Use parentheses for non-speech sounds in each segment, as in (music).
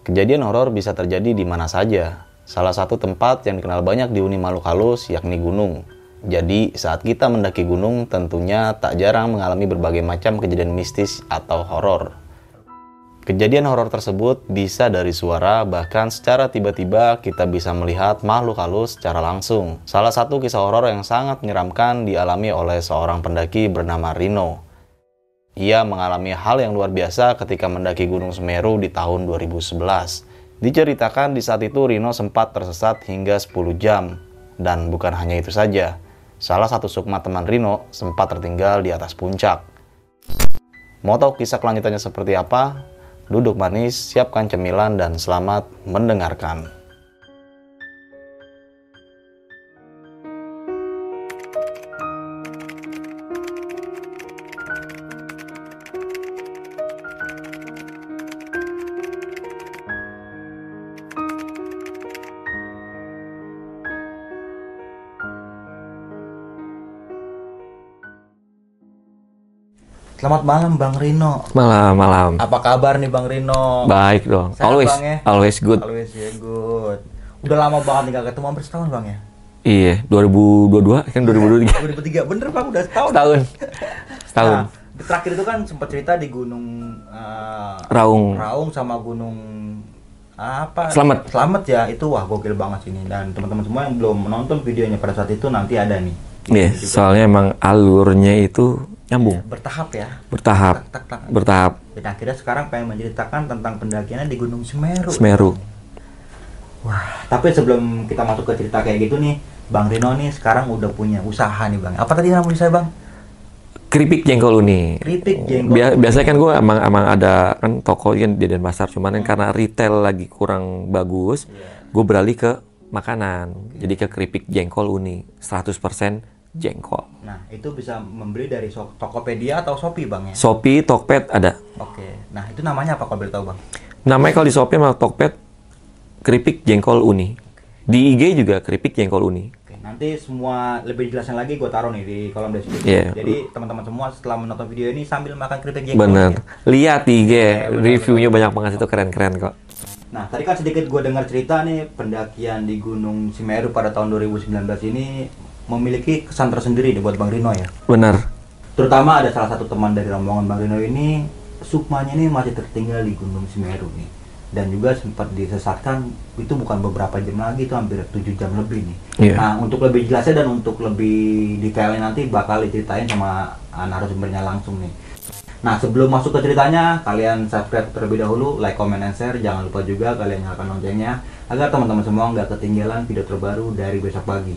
Kejadian horor bisa terjadi di mana saja. Salah satu tempat yang dikenal banyak di Uni Makhluk Halus yakni gunung. Jadi, saat kita mendaki gunung, tentunya tak jarang mengalami berbagai macam kejadian mistis atau horor. Kejadian horor tersebut bisa dari suara, bahkan secara tiba-tiba kita bisa melihat makhluk halus secara langsung. Salah satu kisah horor yang sangat menyeramkan dialami oleh seorang pendaki bernama Rino. Ia mengalami hal yang luar biasa ketika mendaki Gunung Semeru di tahun 2011. Diceritakan di saat itu Rino sempat tersesat hingga 10 jam. Dan bukan hanya itu saja, salah satu sukma teman Rino sempat tertinggal di atas puncak. Mau tahu kisah kelanjutannya seperti apa? Duduk manis, siapkan cemilan, dan selamat mendengarkan. Selamat malam Bang Rino. Malam, malam. Apa kabar nih Bang Rino? Baik dong. Sehat, always, Bang, ya? always good. Always ya good. Udah lama banget nih gak ketemu hampir setahun Bang ya? Iya, 2022 kan 2023. 2003 bener Bang udah setahun. Setahun. (laughs) Setahun. Nah, terakhir itu kan sempat cerita di Gunung eh, Raung. Raung sama Gunung apa? Selamat. Selamat ya. Itu wah gokil banget sini dan teman-teman semua yang belum menonton videonya pada saat itu nanti ada nih. Iya, soalnya emang alurnya itu nyambung, Bertahap ya. bertahap, Tak, tak, tak. bertahap. Dan akhirnya sekarang pengen menceritakan tentang pendakiannya di Gunung Semeru. Semeru. Wah, tapi sebelum kita masuk ke cerita kayak gitu nih, Bang Rino nih sekarang udah punya usaha nih Bang. Apa tadi namanya saya Bang? Keripik jengkol uni. Keripik jengkol. Bia- biasanya kan gue emang emang ada kan toko kan di Denpasar, cuman kan karena retail lagi kurang bagus, gue beralih ke makanan. Jadi ke keripik jengkol uni, 100% jengkol. Nah, itu bisa membeli dari so- Tokopedia atau Shopee Bang ya? Shopee, Tokped ada. Oke. Nah, itu namanya apa kalau boleh tahu Bang? Namanya kalau di Shopee sama Tokped keripik jengkol uni. Di IG juga keripik jengkol uni. Oke, nanti semua lebih jelasin lagi gue taruh nih di kolom deskripsi. Iya. Jadi teman-teman semua setelah menonton video ini sambil makan keripik jengkol. Bener. ya. Lihat di IG, bener, reviewnya banyak banget itu keren-keren kok. Nah, tadi kan sedikit gue dengar cerita nih pendakian di Gunung Semeru pada tahun 2019 ini memiliki kesan tersendiri buat Bang Rino ya. Bener. Terutama ada salah satu teman dari rombongan Bang Rino ini sukmanya ini masih tertinggal di Gunung Semeru nih. Dan juga sempat disesatkan itu bukan beberapa jam lagi itu hampir 7 jam lebih nih. Iya. Nah, untuk lebih jelasnya dan untuk lebih detailnya nanti bakal diceritain sama uh, narasumbernya langsung nih. Nah, sebelum masuk ke ceritanya, kalian subscribe terlebih dahulu, like, comment, and share. Jangan lupa juga kalian nyalakan loncengnya agar teman-teman semua nggak ketinggalan video terbaru dari besok pagi.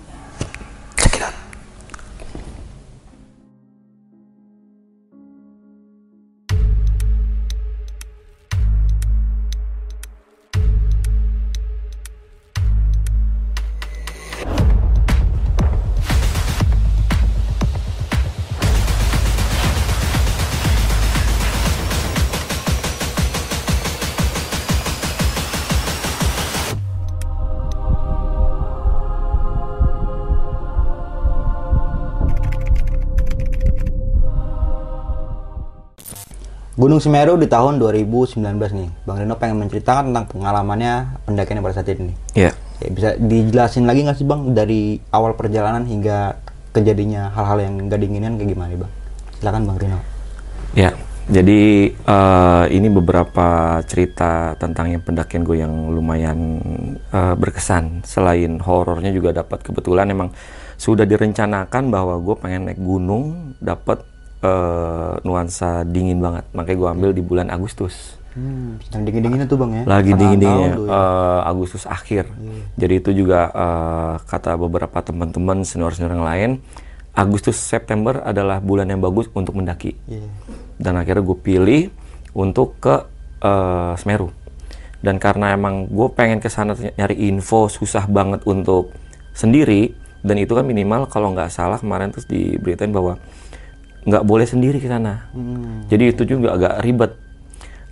Gunung Semeru di tahun 2019 nih. Bang Rino pengen menceritakan tentang pengalamannya pendakiannya pada saat ini. Iya. Ya, bisa dijelasin lagi nggak sih bang dari awal perjalanan hingga kejadiannya hal-hal yang nggak diinginkan kayak gimana nih bang? Silakan bang Rino. Ya. Jadi eh, ini beberapa cerita tentang yang pendakian gue yang lumayan eh, berkesan. Selain horornya juga dapat kebetulan emang sudah direncanakan bahwa gue pengen naik gunung, dapat eh, nuansa dingin banget. Makanya gue ambil di bulan Agustus. Hmm, yang dingin-dinginnya tuh bang ya? lagi Tengah dingin dinginnya tahun tuh ya. Agustus akhir jadi itu juga eh, kata beberapa teman-teman senior-senior yang lain Agustus September adalah bulan yang bagus untuk mendaki Iya. dan akhirnya gue pilih untuk ke eh, Semeru dan karena emang gue pengen ke sana nyari info susah banget untuk sendiri dan itu kan minimal kalau nggak salah kemarin terus diberitain bahwa nggak boleh sendiri ke sana Hmm. jadi itu juga agak ribet.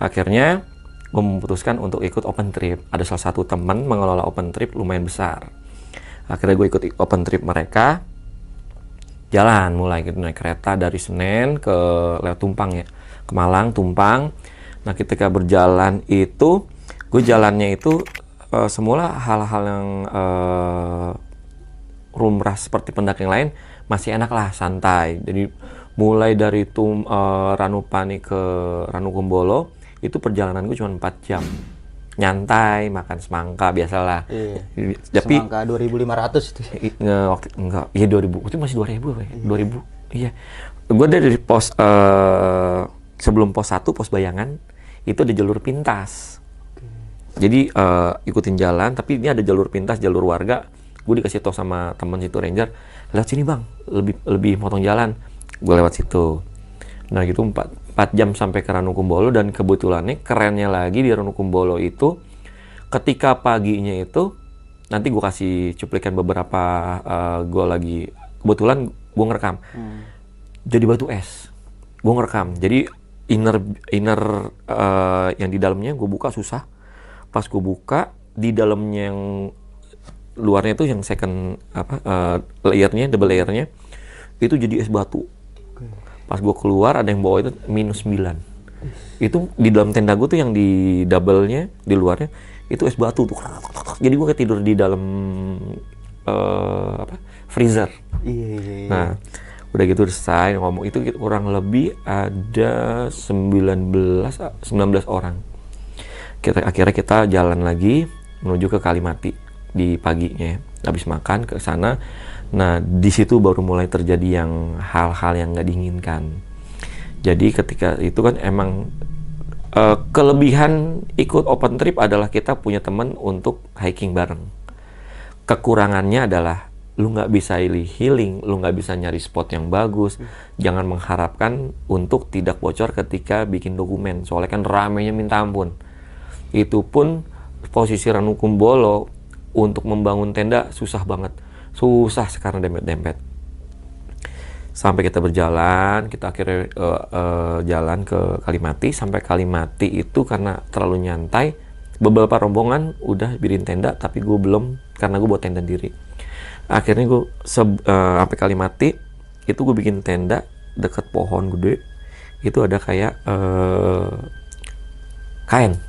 Akhirnya gue memutuskan untuk ikut open trip. Ada salah satu teman mengelola open trip lumayan besar. Akhirnya gue ikut open trip mereka jalan mulai gitu naik kereta dari Senen ke lewat Tumpang ya ke Malang Tumpang nah ketika berjalan itu gue jalannya itu uh, semula hal-hal yang uh, rumrah seperti pendaki yang lain masih enak lah santai jadi mulai dari tum uh, Ranupani ke Ranukumbolo itu perjalanan gue cuma 4 jam. Nyantai makan semangka biasalah. Iya. tapi Semangka 2500 itu. Nge- waktu enggak. Iya 2000 itu masih 2000 apa ya? 2000 iya. Gue dari pos eh, sebelum pos 1 pos bayangan itu ada jalur pintas. Jadi eh, ikutin jalan tapi ini ada jalur pintas jalur warga. Gue dikasih tau sama temen situ ranger lewat sini bang. Lebih lebih motong jalan gue lewat situ. Nah gitu 4, 4 jam sampai ke Ranukumbolo dan kebetulannya kerennya lagi di Ranukumbolo itu ketika paginya itu nanti gue kasih cuplikan beberapa gue lagi kebetulan gue ngerekam. Jadi batu es gue ngerekam. Jadi inner inner eh, yang di dalamnya gue buka susah. Pas gue buka di dalamnya yang luarnya itu yang second apa eh, layernya double layernya itu jadi es batu pas gue keluar ada yang bawa itu minus 9 itu di dalam tenda gue tuh yang di double-nya di luarnya itu es batu tuh jadi gue kayak tidur di dalam eh, apa freezer Iya, iya, iya. Nah, udah gitu selesai ngomong itu kurang lebih ada 19 19 orang. Kita akhirnya kita jalan lagi menuju ke Kalimati di paginya. Habis makan ke sana. Nah, di situ baru mulai terjadi yang hal-hal yang nggak diinginkan. Jadi ketika itu kan emang eh, kelebihan ikut open trip adalah kita punya teman untuk hiking bareng kekurangannya adalah lu nggak bisa healing, lu nggak bisa nyari spot yang bagus. Jangan mengharapkan untuk tidak bocor ketika bikin dokumen. Soalnya kan ramenya minta ampun. Itu pun posisi Ranukumbolo untuk membangun tenda susah banget. Susah sekarang dempet-dempet. Sampai kita berjalan, kita akhirnya eh, eh, jalan ke Kalimati. Sampai Kalimati itu karena terlalu nyantai, beberapa rombongan udah bikin tenda, tapi gue belum karena gue buat tenda sendiri. Akhirnya gue se- eh, sampai Kalimati itu gue bikin tenda deket pohon gede. Itu ada kayak eh, kain,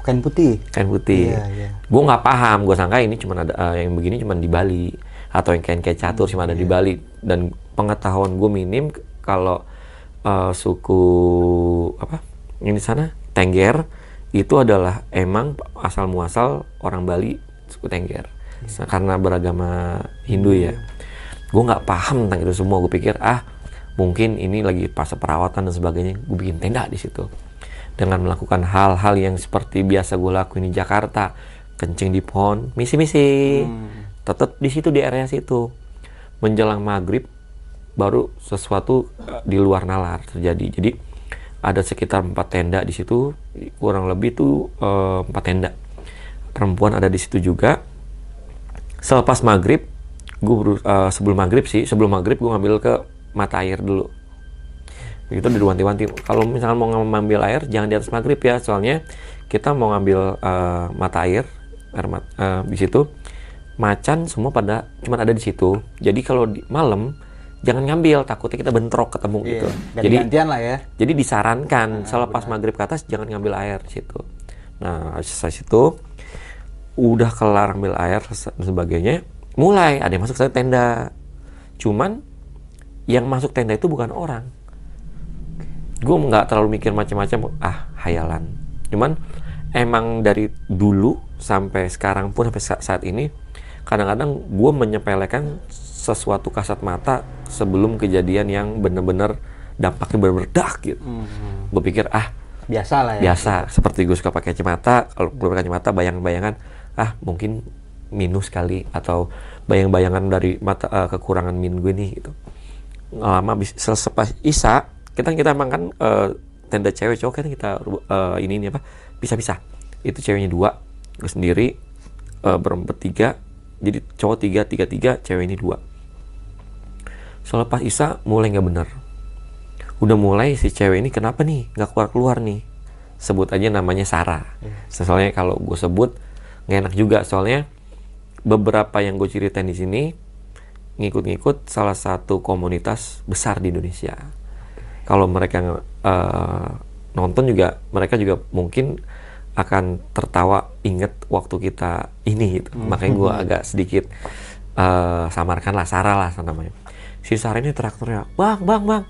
Kain putih. kain putih. Iya, iya. Gue nggak paham, gue sangka ini cuma ada eh, yang begini cuma di Bali atau yang kain kayak catur cuma ada di Bali. Dan pengetahuan gue minim kalau eh, suku apa ini di sana Tengger itu adalah emang asal muasal orang Bali suku Tengger. Sa- karena beragama Hindu ya. Gue nggak paham tentang itu semua. Gue pikir ah mungkin ini lagi fase perawatan dan sebagainya. Gue bikin tenda di situ. Dengan melakukan hal-hal yang seperti biasa gue lakuin di Jakarta. Kencing di pohon misi-misi tetap di situ di area situ. Menjelang maghrib baru sesuatu eh, di luar nalar terjadi. Jadi ada sekitar empat tenda di situ. Kurang lebih tuh eh, empat tenda. Perempuan ada di situ juga. Selepas maghrib gue sebelum maghrib sih sebelum maghrib gue ngambil ke mata air dulu. Itu udah diwanti-wanti kalau misalnya mau ngambil air jangan di atas maghrib ya. Soalnya kita mau ngambil eh, mata air air mat- eh, di situ macan semua pada cuma ada di situ jadi kalau di malam jangan ngambil takutnya kita bentrok ketemu Iya. gitu jadi gantian lah ya. jadi disarankan selepas maghrib ke atas jangan ngambil air di situ. Nah, selesai situ udah kelar ambil air dan sebagainya, mulai ada yang masuk ke tenda. Cuman yang masuk tenda itu bukan orang. Gue nggak terlalu mikir macam-macam, ah hayalan. Cuman emang dari dulu sampai sekarang pun sampai sa- saat ini kadang-kadang gue menyepelekan sesuatu kasat mata sebelum kejadian yang bener-bener dampaknya bener-bener dak gitu. Gue pikir ah Biasa lah ya. biasa seperti gue suka pakai kacamata kalau gue pakai kacamata bayang-bayangan ah mungkin minus kali atau bayang-bayangan dari mata eh, kekurangan min gue nih gitu lama bis selesai pas isa kita kita emang kan eh, tenda cewek cowok kan kita eh, ini ini apa bisa-bisa itu ceweknya dua gue sendiri eh, berempat tiga jadi cowok tiga tiga tiga cewek ini dua. Selepas isa mulai nggak bener udah mulai si cewek ini kenapa nih? Nggak keluar keluar nih. Sebut aja namanya Sarah. Soalnya kalau gue sebut nggak enak juga. Soalnya beberapa yang gue ceritain di sini ngikut-ngikut salah satu komunitas besar di Indonesia. Kalau mereka uh, nonton juga, mereka juga mungkin akan tertawa inget waktu kita ini gitu. Hmm. Makanya gue agak sedikit uh, samarkan lah Sarah lah namanya. Si Sarah ini teriak-teriak, bang, bang, bang,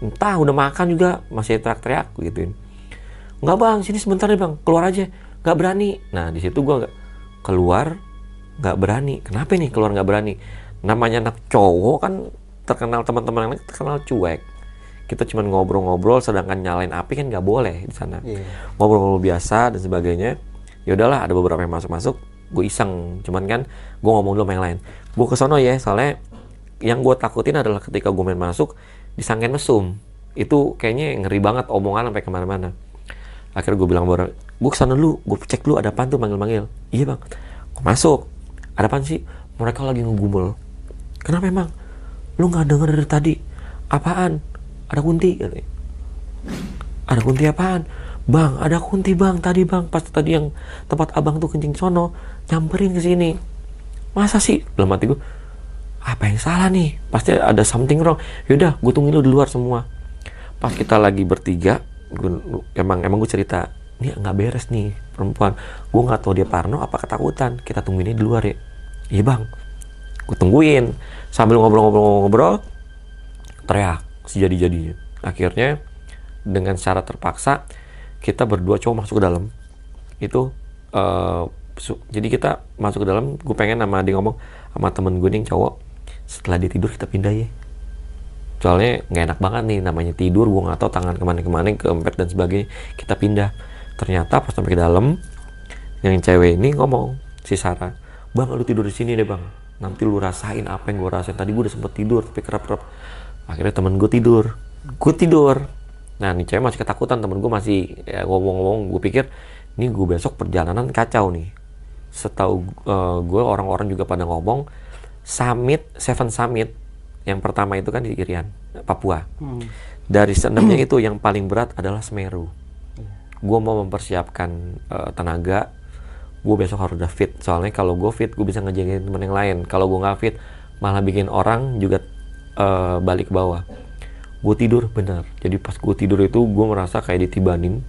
entah udah makan juga masih teriak-teriak gituin. Enggak bang, sini sebentar deh bang, keluar aja. Nggak berani. Nah di situ gue keluar nggak berani. Kenapa nih keluar nggak berani? Namanya anak cowok kan terkenal teman-teman terkenal cuek kita cuma ngobrol-ngobrol sedangkan nyalain api kan nggak boleh di sana. Yeah. ngobrol-ngobrol biasa dan sebagainya. Ya udahlah ada beberapa yang masuk-masuk gue iseng. Cuman kan gue ngomong dulu sama yang lain. Gue kesono ya soalnya yang gue takutin adalah ketika gue main masuk disangkain mesum. Itu kayaknya ngeri banget omongan sampai ke mana-mana. Akhirnya gue bilang bareng gue ke sana dulu gue cek dulu ada apa tuh manggil-manggil. Iya bang. Gue masuk? Ada apa sih? Mereka lagi ngegumul kenapa emang? Lu nggak denger dari tadi. Apaan ada kunti katanya. ada kunti apaan? Bang ada kunti bang. Tadi bang pas tadi yang tempat abang tuh kencing sono nyamperin ke sini. Masa sih? Belum mati gue apa yang salah nih? Pasti ada something wrong. Yaudah gue tungguin lu di luar semua. Pas kita lagi bertiga gue, emang emang gue cerita ini nggak beres nih perempuan. Gue nggak tahu dia parno apa ketakutan. Kita tungguinnya di luar ya. Iya bang. Gue tungguin. Sambil ngobrol-ngobrol-ngobrol teriak sejadi-jadinya. Akhirnya dengan cara terpaksa kita berdua coba masuk ke dalam. Itu uh, jadi kita masuk ke dalam, gue pengen sama dia ngomong sama temen gue nih cowok, setelah dia tidur kita pindah ya. Soalnya nggak enak banget nih namanya tidur, gue nggak tahu tangan ke mana-kemana, ke empat dan sebagainya. Kita pindah. Ternyata pas sampai ke dalam, yang cewek ini ngomong si Sarah, bang lu tidur di sini deh bang. Nanti lu rasain apa yang gue rasain. Tadi gue udah sempet tidur tapi kerap-kerap akhirnya temen gue tidur. Gue tidur. Nah nih cewek masih ketakutan temen gue masih ya, ngomong-ngomong. Gue pikir ini gue besok perjalanan kacau nih. Setahu uh, gue orang-orang juga pada ngomong summit seven summit. Yang pertama itu kan di Irian Papua. Hmm. dari seenamnya (clears throat) itu yang paling berat adalah Semeru. Gue mau mempersiapkan uh, tenaga. Gue besok harus udah fit. Soalnya kalau gue fit gue bisa ngejagain temen yang lain. Kalau gue nggak fit malah bikin orang juga uh, balik ke bawah. Gue tidur benar jadi pas gue tidur itu gue merasa kayak ditibanin.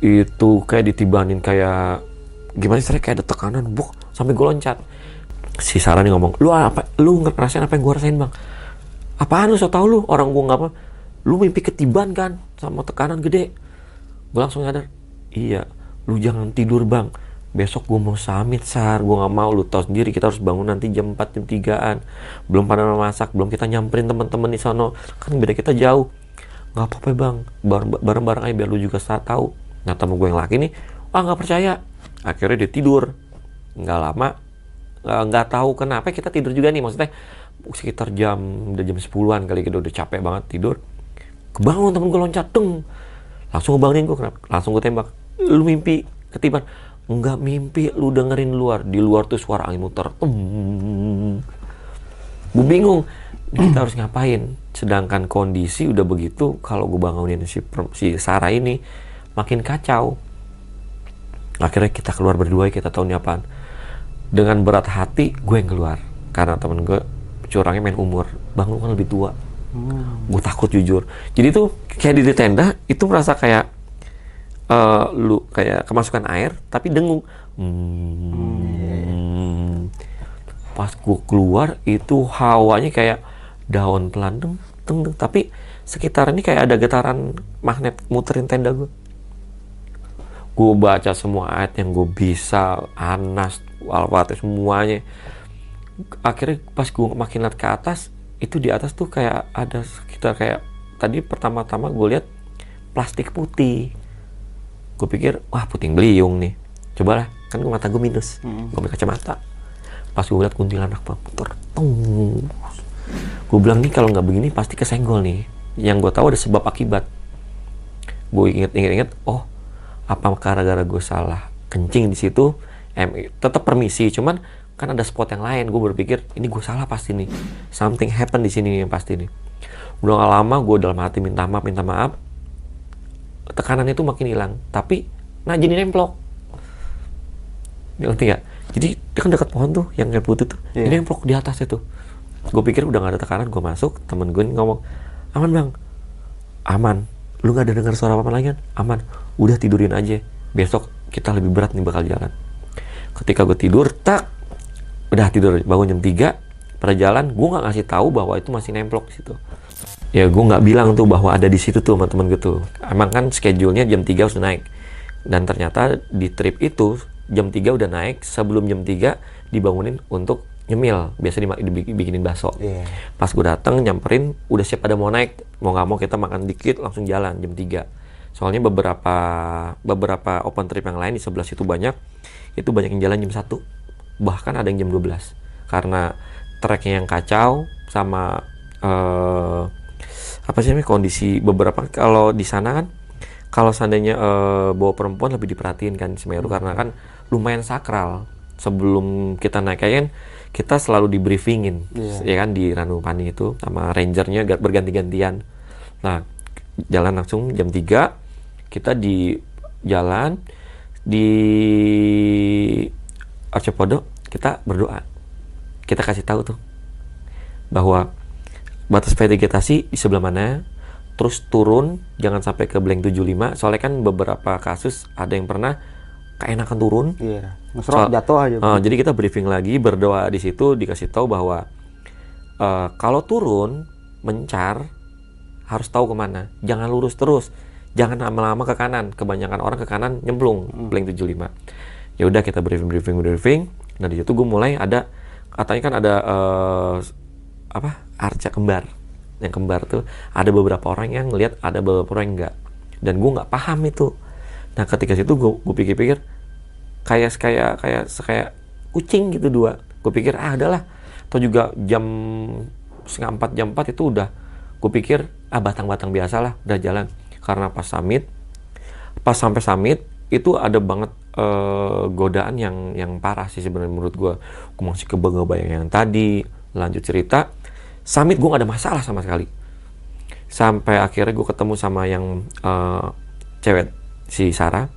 Itu kayak ditibanin kayak gimana sih kayak ada tekanan buk sampai gue loncat. Si Sarah nih ngomong lu apa lu ngerasain apa yang gue rasain bang? Apaan lu so tau lu? Orang gue nggak apa lu mimpi ketiban kan sama tekanan gede. Gue langsung nyadar iya lu jangan tidur bang besok gue mau summit sar. Gue nggak mau lu tau sendiri. Kita harus bangun nanti jam 4 jam 3an belum pada masak belum kita nyamperin teman-teman di sana kan beda kita jauh. Nggak apa-apa bang. Bareng-bareng aja biar lu juga tahu. Nah temen gue yang laki nih. Ah nggak percaya. Akhirnya dia tidur. Nggak lama nggak tahu kenapa kita tidur juga nih. Maksudnya sekitar jam udah jam 10-an kali kita udah capek banget tidur. Kebangun temen gue loncat deng langsung ngebangunin gue kenapa? Langsung gue tembak. Lu mimpi ketiban nggak mimpi lu dengerin luar. Di luar tuh suara angin muter. Gue bingung kita harus ngapain? Sedangkan kondisi udah begitu kalau gue bangunin si, si Sarah ini makin kacau. Akhirnya kita keluar berdua kita tahu nih apaan. Dengan berat hati gue yang keluar. Karena temen gue curangnya main umur. Bang lu kan lebih tua. Hmm. gue takut jujur. Jadi tuh kayak di tenda itu merasa kayak uh, lu kayak kemasukan air tapi dengung. Hmm, pas gue keluar itu hawanya kayak daun pelan deng, deng, deng. tapi sekitar ini kayak ada getaran magnet muterin tenda gue gue baca semua ayat yang gue bisa anas al semuanya. Akhirnya pas gue makin lihat ke atas itu di atas tuh kayak ada sekitar kayak tadi pertama-tama gue lihat plastik putih gue pikir wah puting beliung nih. Coba lah kan gue mata gue minus. Hmm. gue pakai kacamata. Pas gue lihat kuntilanak bang tertung gue bilang nih kalau nggak begini pasti kesenggol nih. Yang gue tahu ada sebab akibat. Gue inget inget inget oh apa gara-gara gue salah kencing di situ em tetap permisi cuman kan ada spot yang lain. Gue berpikir ini gue salah pasti nih. Something happen di sini yang pasti nih. Udah gak lama gue dalam hati minta maaf minta maaf tekanan itu makin hilang. Tapi nah jadi nemplok. Ngerti gak jadi dia kan dekat pohon tuh yang kayak putih tuh. Yeah. ini nemplok di atas itu. Gue pikir udah gak ada tekanan gue masuk temen gue ngomong aman bang. Aman. Lu gak ada dengar suara apa, -apa lagi kan? Aman. Udah tidurin aja. Besok kita lebih berat nih bakal jalan. Ketika gue tidur tak udah tidur. Bangun jam 3 pada jalan gue nggak ngasih tahu bahwa itu masih nemplok di situ ya gue nggak bilang tuh bahwa ada di situ tuh teman-teman gue tuh. Emang kan schedule-nya jam 3 harus naik. Dan ternyata di trip itu jam 3 udah naik sebelum jam 3 dibangunin untuk nyemil. Biasa dibikinin bakso. Yeah. pas gue datang nyamperin udah siap pada mau naik. Mau nggak mau kita makan dikit langsung jalan jam 3 soalnya beberapa beberapa open trip yang lain di sebelah situ banyak itu banyak yang jalan jam 1 bahkan ada yang jam 12 karena treknya yang kacau sama uh, apa sih namanya kondisi beberapa kalau di sana kan kalau seandainya uh, bawa perempuan lebih diperhatiin kan Semeru hmm. karena kan lumayan sakral sebelum kita naik kan kita selalu di briefingin yeah. ya kan di Ranupani itu sama rangernya berganti-gantian nah jalan langsung jam 3 kita di jalan di Arcepodo kita berdoa kita kasih tahu tuh bahwa batas vegetasi di sebelah mana terus turun jangan sampai ke blank 75 soalnya kan beberapa kasus ada yang pernah keenakan turun. Iya. Ngesrot so, jatuh aja. Uh, jadi kita briefing lagi berdoa di situ dikasih tahu bahwa uh, kalau turun mencar harus tahu ke mana. Jangan lurus terus. Jangan lama-lama ke kanan. Kebanyakan orang ke kanan nyemplung hmm. blank 75. Ya udah kita briefing briefing briefing. Nah di situ gue mulai ada katanya kan ada uh, apa arca kembar. Yang kembar tuh ada beberapa orang yang ngelihat ada beberapa orang yang enggak. Dan gue nggak paham itu. Nah ketika situ gue gue pikir-pikir kayak kayak kayak kayak kucing gitu dua. Gue pikir ah adalah atau juga jam setengah empat jam empat itu udah. Gue pikir ah batang-batang biasa lah udah jalan. Karena pas summit pas sampai summit itu ada banget uh, godaan yang yang parah sih sebenarnya menurut gue gue masih kebayang yang tadi lanjut cerita summit gue gak ada masalah sama sekali. Sampai akhirnya gue ketemu sama yang uh, cewek si Sarah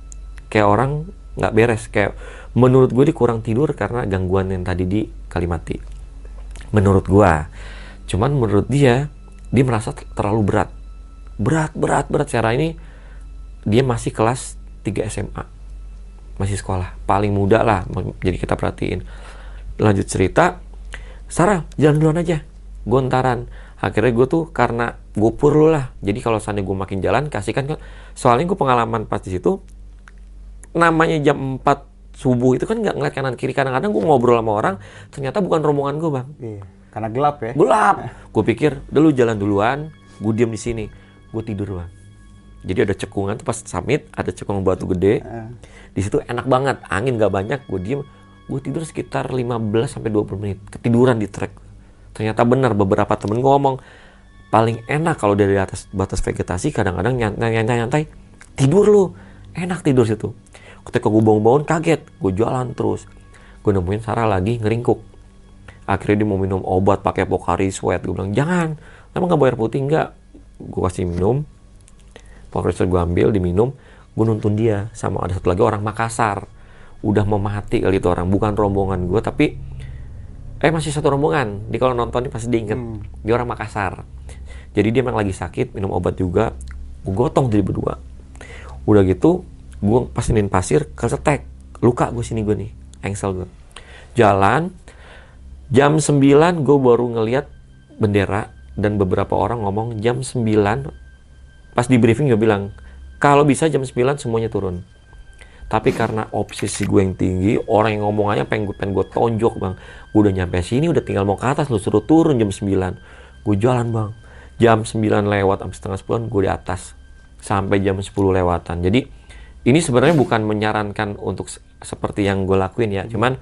kayak orang nggak beres kayak menurut gue dia kurang tidur karena gangguan yang tadi di Kalimati menurut gue cuman menurut dia dia merasa terlalu berat. Berat berat berat. Cara ini dia masih kelas 3 SMA masih sekolah. Paling muda lah jadi kita perhatiin. Lanjut cerita Sarah jalan duluan aja gue ntaran akhirnya gue tuh karena gue pur lah. Jadi kalau seandainya gue makin jalan kasihkan kan soalnya gue pengalaman pas di situ namanya jam 4 subuh itu kan nggak ngeliat kanan kiri. Kadang-kadang gue ngobrol sama orang ternyata bukan rombongan gue bang. Iya, karena gelap ya. Gelap. Gue pikir udah lu jalan duluan gue diam di sini. Gue tidur bang. Jadi ada cekungan tuh pas summit ada cekung batu gede. Uh. di situ enak banget angin gak banyak gue diem. Gue tidur sekitar 15 sampai 20 menit ketiduran di trek ternyata benar beberapa temen ngomong paling enak kalau dari atas batas vegetasi kadang-kadang nyantai-nyantai tidur lu. Enak tidur situ. Ketika gue bangun-bangun kaget. Gue jalan terus. Gue nemuin Sarah lagi ngeringkuk. Akhirnya dia mau minum obat pakai Pocari Sweat. Gue bilang jangan. Emang nggak bayar putih? Nggak. Gue kasih minum. Pocari Sweat gue ambil diminum. Gue nuntun dia sama ada satu lagi orang Makassar. Udah mau mati kali itu orang. Bukan rombongan gue tapi eh masih satu rombongan. Di kalau nonton pasti diinget hmm. dia orang Makassar. Jadi dia memang lagi sakit minum obat juga. Gue gotong jadi berdua. Udah gitu gue pasinin pasir kesetek. Luka gue sini gue nih engsel gue jalan jam 9 gue baru ngeliat bendera dan beberapa orang ngomong jam 9 pas di briefing gue bilang kalau bisa jam 9 semuanya turun tapi karena obsesi gue yang tinggi orang yang ngomong aja pengen gue pengen gue tonjok bang. Gue udah nyampe sini udah tinggal mau ke atas lu suruh turun jam 9 gue jalan bang. Jam 9 lewat sampai setengah 10 gue di atas. Sampai jam 10 lewatan. Jadi ini sebenarnya bukan menyarankan untuk seperti yang gue lakuin ya. Cuman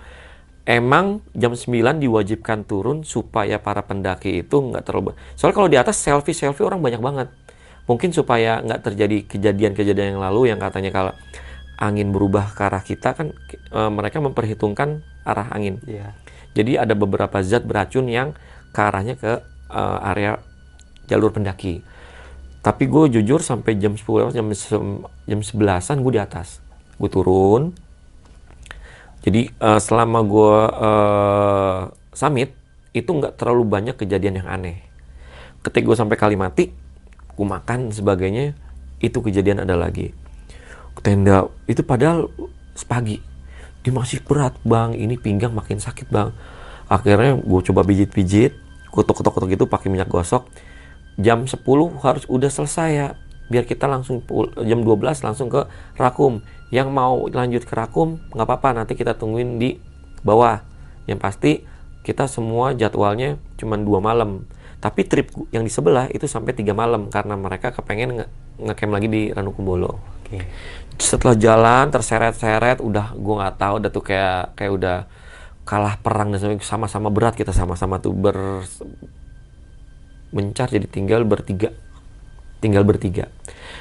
emang jam 9 diwajibkan turun supaya para pendaki itu nggak terlalu soalnya kalau di atas selfie selfie orang banyak banget. Mungkin supaya nggak terjadi kejadian-kejadian yang lalu yang katanya kalau angin berubah ke arah kita kan e, mereka memperhitungkan arah angin. Yeah. Jadi ada beberapa zat beracun yang ke arahnya ke e, area jalur pendaki. Tapi gue jujur sampai jam 10 lewat jam jam 11-an gue di atas. Gue turun. Jadi e, selama gue e, summit itu nggak terlalu banyak kejadian yang aneh. Ketika gue sampai Kalimati, gue makan sebagainya, itu kejadian ada lagi. Tenda itu padahal sepagi, dia masih berat bang, ini pinggang makin sakit bang. Akhirnya gue coba pijit-pijit, kutuk-kutuk gitu pakai minyak gosok. Jam 10 harus udah selesai ya, biar kita langsung jam 12 langsung ke Rakum. Yang mau lanjut ke Rakum nggak apa-apa, nanti kita tungguin di bawah. Yang pasti kita semua jadwalnya cuma dua malam tapi trip yang di sebelah itu sampai tiga malam karena mereka kepengen nge ngecamp lagi di Ranukumbolo. Okay. Setelah jalan terseret-seret, udah gue nggak tahu, udah tuh kayak kayak udah kalah perang dan sama-sama berat kita sama-sama tuh ber mencar jadi tinggal bertiga, tinggal bertiga,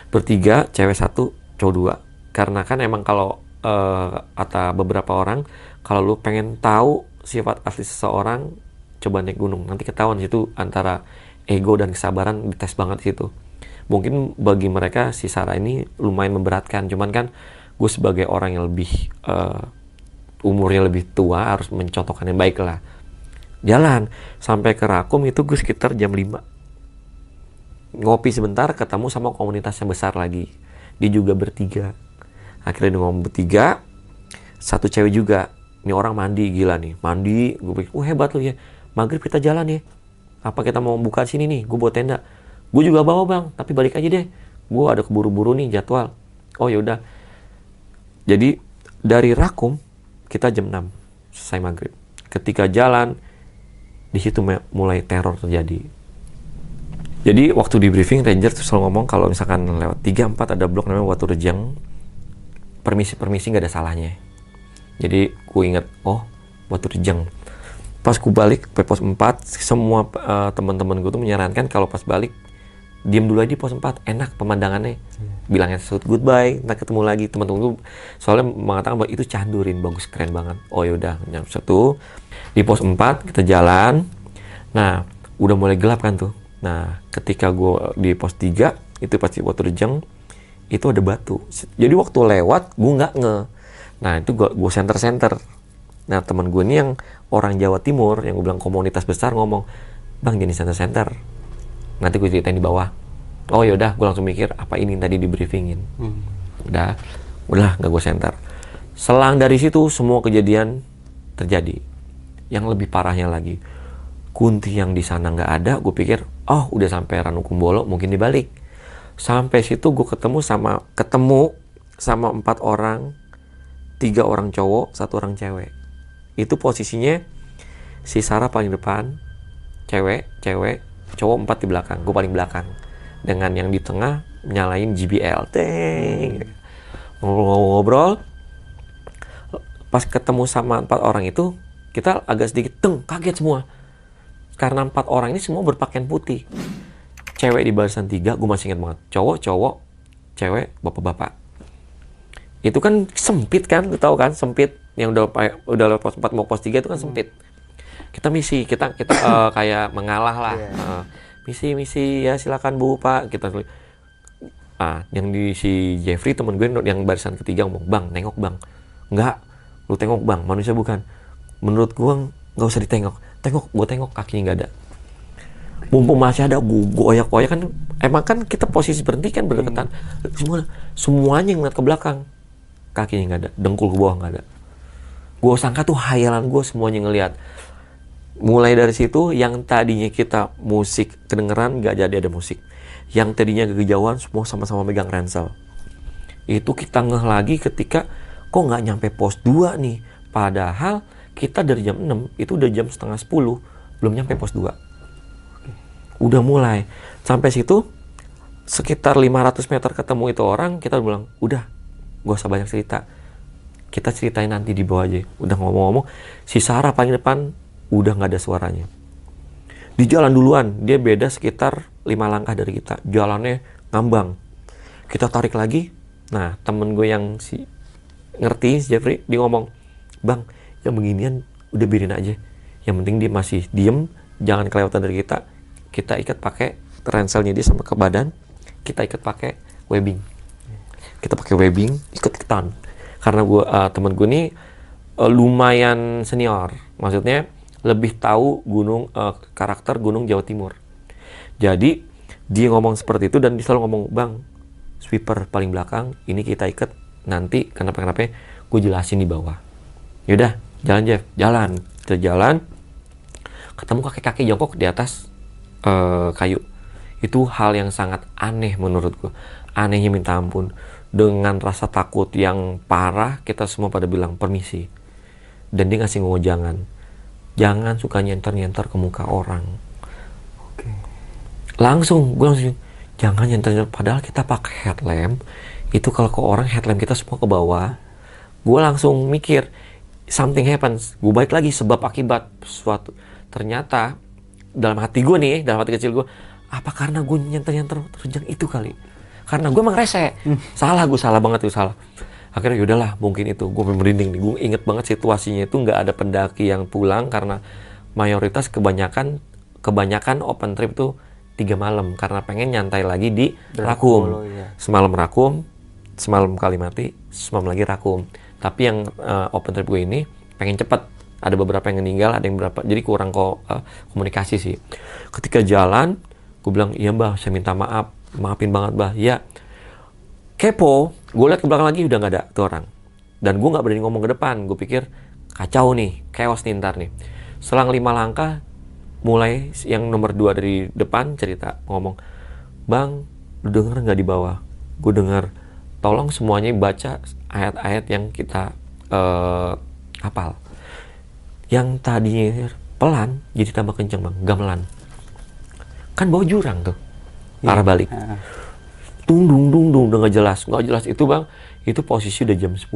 bertiga cewek satu cowok dua. Karena kan emang kalau uh, kata beberapa orang kalau lu pengen tahu sifat asli seseorang coba naik gunung. Nanti ketahuan situ antara ego dan kesabaran dites banget situ mungkin bagi mereka si Sarah ini lumayan memberatkan. Cuman kan gue sebagai orang yang lebih uh, umurnya lebih tua harus mencontohkan yang baik lah. Jalan sampai ke Rakum itu gue sekitar jam 5 ngopi sebentar ketemu sama komunitas yang besar lagi. Dia juga bertiga. Akhirnya dia ngomong bertiga satu cewek juga. Ini orang mandi gila nih. Mandi gue pikir oh hebat lu ya. Maghrib kita jalan ya. Apa kita mau buka sini nih? Gue bawa tenda gue juga bawa bang. Tapi balik aja deh. Gue ada keburu-buru nih jadwal. Oh yaudah jadi dari Rakum kita jam 6 selesai maghrib. Ketika jalan di situ mulai teror terjadi. Jadi waktu di briefing ranger tuh selalu ngomong kalau misalkan lewat 3 4 ada blok namanya Watu Rejang permisi-permisi nggak ada salahnya. Jadi ku inget oh batu rejang pas ku balik ke pos 4 semua uh, teman-teman gue tuh menyarankan kalau pas balik diam dulu aja di pos 4 enak pemandangannya. Hmm. bilangnya shoot goodbye nanti ketemu lagi. Teman-teman gue soalnya mengatakan bahwa itu candurin bagus keren banget. Oh yaudah jam satu. Di pos 4 kita jalan. Nah udah mulai gelap kan tuh. Nah ketika gue di pos 3 itu pasti waktu rejang itu ada batu. Jadi waktu lewat gue nggak nge. Nah itu gue gue center center. Nah teman gue ini yang orang Jawa Timur yang gue bilang komunitas besar ngomong, bang jadi center center. Nanti gue ceritain di bawah. Oh yaudah, gue langsung mikir apa ini tadi di briefingin. Hmm. Udah, udah nggak gue center. Selang dari situ semua kejadian terjadi. Yang lebih parahnya lagi, Kunti yang di sana nggak ada, gue pikir, oh udah sampai Ranukumbolo mungkin dibalik. Sampai situ gue ketemu sama ketemu sama empat orang tiga orang cowok satu orang cewek itu posisinya si Sarah paling depan cewek cewek cowok empat di belakang gue paling belakang. Dengan yang di tengah nyalain JBL teng. Ngobrol-ngobrol. Pas ketemu sama empat orang itu kita agak sedikit teng kaget semua. Karena empat orang ini semua berpakaian putih. Cewek di barisan tiga gue masih ingat banget. Cowok cowok cewek bapak-bapak. Itu kan sempit kan lu tahu kan? Sempit. Yang udah udah lewat pos 4 mau pos 3 itu kan sempit kita misi kita kita uh, (coughs) kayak mengalah lah. Yeah. Iya. uh, misi misi ya silakan bu pak kita ah yang di si Jeffrey temen gue yang barisan ketiga ngomong bang nengok bang. Nggak lu tengok bang manusia bukan. Menurut gue nggak usah ditengok. Tengok gue tengok kakinya nggak ada. Mumpung masih ada gue goyak goyak kan emang kan kita posisi berhenti kan berdekatan. Semua semuanya ngeliat ke belakang. Kakinya nggak ada dengkul ke bawah nggak ada. Gue sangka tuh hayalan gue semuanya ngelihat mulai dari situ yang tadinya kita musik kedengeran nggak jadi ada musik. Yang tadinya kejauhan semua sama-sama megang ransel. Itu kita ngeh lagi ketika kok nggak nyampe pos 2 nih? Padahal kita dari jam 6 itu udah jam setengah 10 belum nyampe pos 2 udah mulai. Sampai situ sekitar 500 meter ketemu itu orang kita bilang udah gak usah banyak cerita. Kita ceritain nanti di bawah aja. Udah ngomong-ngomong si Sarah paling depan udah nggak ada suaranya. Di jalan duluan dia beda sekitar lima langkah dari kita. Jalannya ngambang. Kita tarik lagi. Nah temen gue yang si ngerti si Jeffrey dia ngomong bang yang beginian udah biarin aja. Yang penting dia masih diem jangan kelewatan dari kita. Kita ikat pakai ranselnya dia sama ke badan kita ikat pakai webbing. Kita pakai webbing ikut ikutan karena gue uh, temen gue ini uh, lumayan senior. Maksudnya lebih tahu gunung eh, karakter gunung Jawa Timur. Jadi dia ngomong seperti itu dan dia selalu ngomong, bang, sweeper paling belakang, ini kita ikat nanti kenapa-kenapa gue jelasin di bawah. Yaudah, jalan Jeff, jalan, kita jalan, ketemu kakek-kakek jongkok di atas eh, kayu. Itu hal yang sangat aneh menurut gue. Anehnya minta ampun. Dengan rasa takut yang parah, kita semua pada bilang permisi. Dan dia ngasih ngomong jangan. Jangan suka nyenter-nyenter ke muka orang. Langsung gue langsung jangan nyentuh padahal kita pakai headlamp itu kalau ke orang headlamp kita semua ke bawah. Gue langsung mikir something happens. Gue balik lagi sebab akibat suatu ternyata dalam hati gue nih dalam hati kecil gue apa karena gue nyentuh terjang itu kali? Karena gue emang rese. Hmm. salah gue salah banget tuh salah akhirnya yaudahlah mungkin itu gue merinding nih gue inget banget situasinya itu nggak ada pendaki yang pulang karena mayoritas kebanyakan kebanyakan open trip tuh tiga malam karena pengen nyantai lagi di Rakum. Ya. Semalam Rakum, semalam Kalimati, semalam lagi Rakum. Tapi yang uh, open trip gue ini pengen cepet. Ada beberapa yang meninggal, ada yang berapa. Jadi kurang kok uh, komunikasi sih. Ketika jalan, gue bilang, iya mbah, saya minta maaf. Maafin banget mbah. Ya, kepo. Gue lihat ke belakang lagi udah nggak ada tuh orang. Dan gue nggak berani ngomong ke depan. Gue pikir kacau nih, chaos nih ntar nih. Selang lima langkah, mulai yang nomor dua dari depan cerita ngomong bang lu denger nggak di bawah gue denger tolong semuanya baca ayat-ayat yang kita uh, hafal yang tadinya pelan jadi tambah kenceng bang gamelan kan bawa jurang tuh yeah. arah balik tung dung dung dung udah nggak jelas. Nggak jelas itu bang. Itu posisi udah jam 10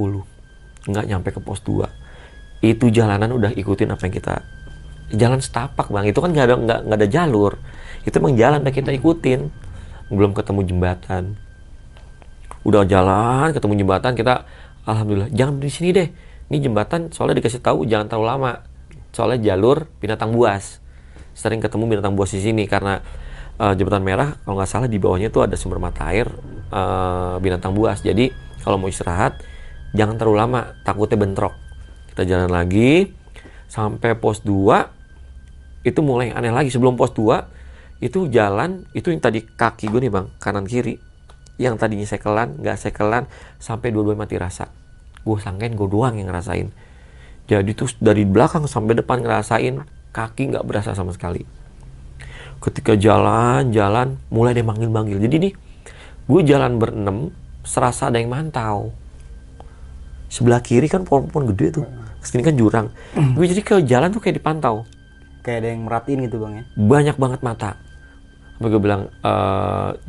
nggak nyampe ke pos 2 itu jalanan udah ikutin apa yang kita jalan setapak bang. Itu kan nggak ada nggak nggak ada jalur. Itu emang jalan yang kita ikutin. Belum ketemu jembatan. Udah jalan ketemu jembatan kita alhamdulillah jangan di sini deh. Ini jembatan soalnya dikasih tahu jangan terlalu lama. Soalnya jalur binatang buas. Sering ketemu binatang buas di sini karena uh, jembatan merah kalau nggak salah di bawahnya itu ada sumber mata air uh, binatang buas. Jadi kalau mau istirahat jangan terlalu lama takutnya bentrok. Kita jalan lagi sampai pos 2 itu mulai aneh lagi. Sebelum pos 2 itu jalan itu yang tadi kaki gue nih bang kanan kiri. Yang tadinya sekelan nggak sekelan sampai dua-dua mati rasa. Gue sangkain gue doang yang ngerasain. Jadi tuh dari belakang sampai depan ngerasain kaki nggak berasa sama sekali ketika jalan-jalan mulai dia manggil-manggil. Jadi nih gue jalan berenam serasa ada yang mantau. Sebelah kiri kan pohon-pohon gede tuh. Ke sini kan jurang. Gue jadi ke jalan tuh kayak dipantau. Kayak ada yang merhatiin gitu bang ya? Banyak banget mata. Sampai gue bilang e,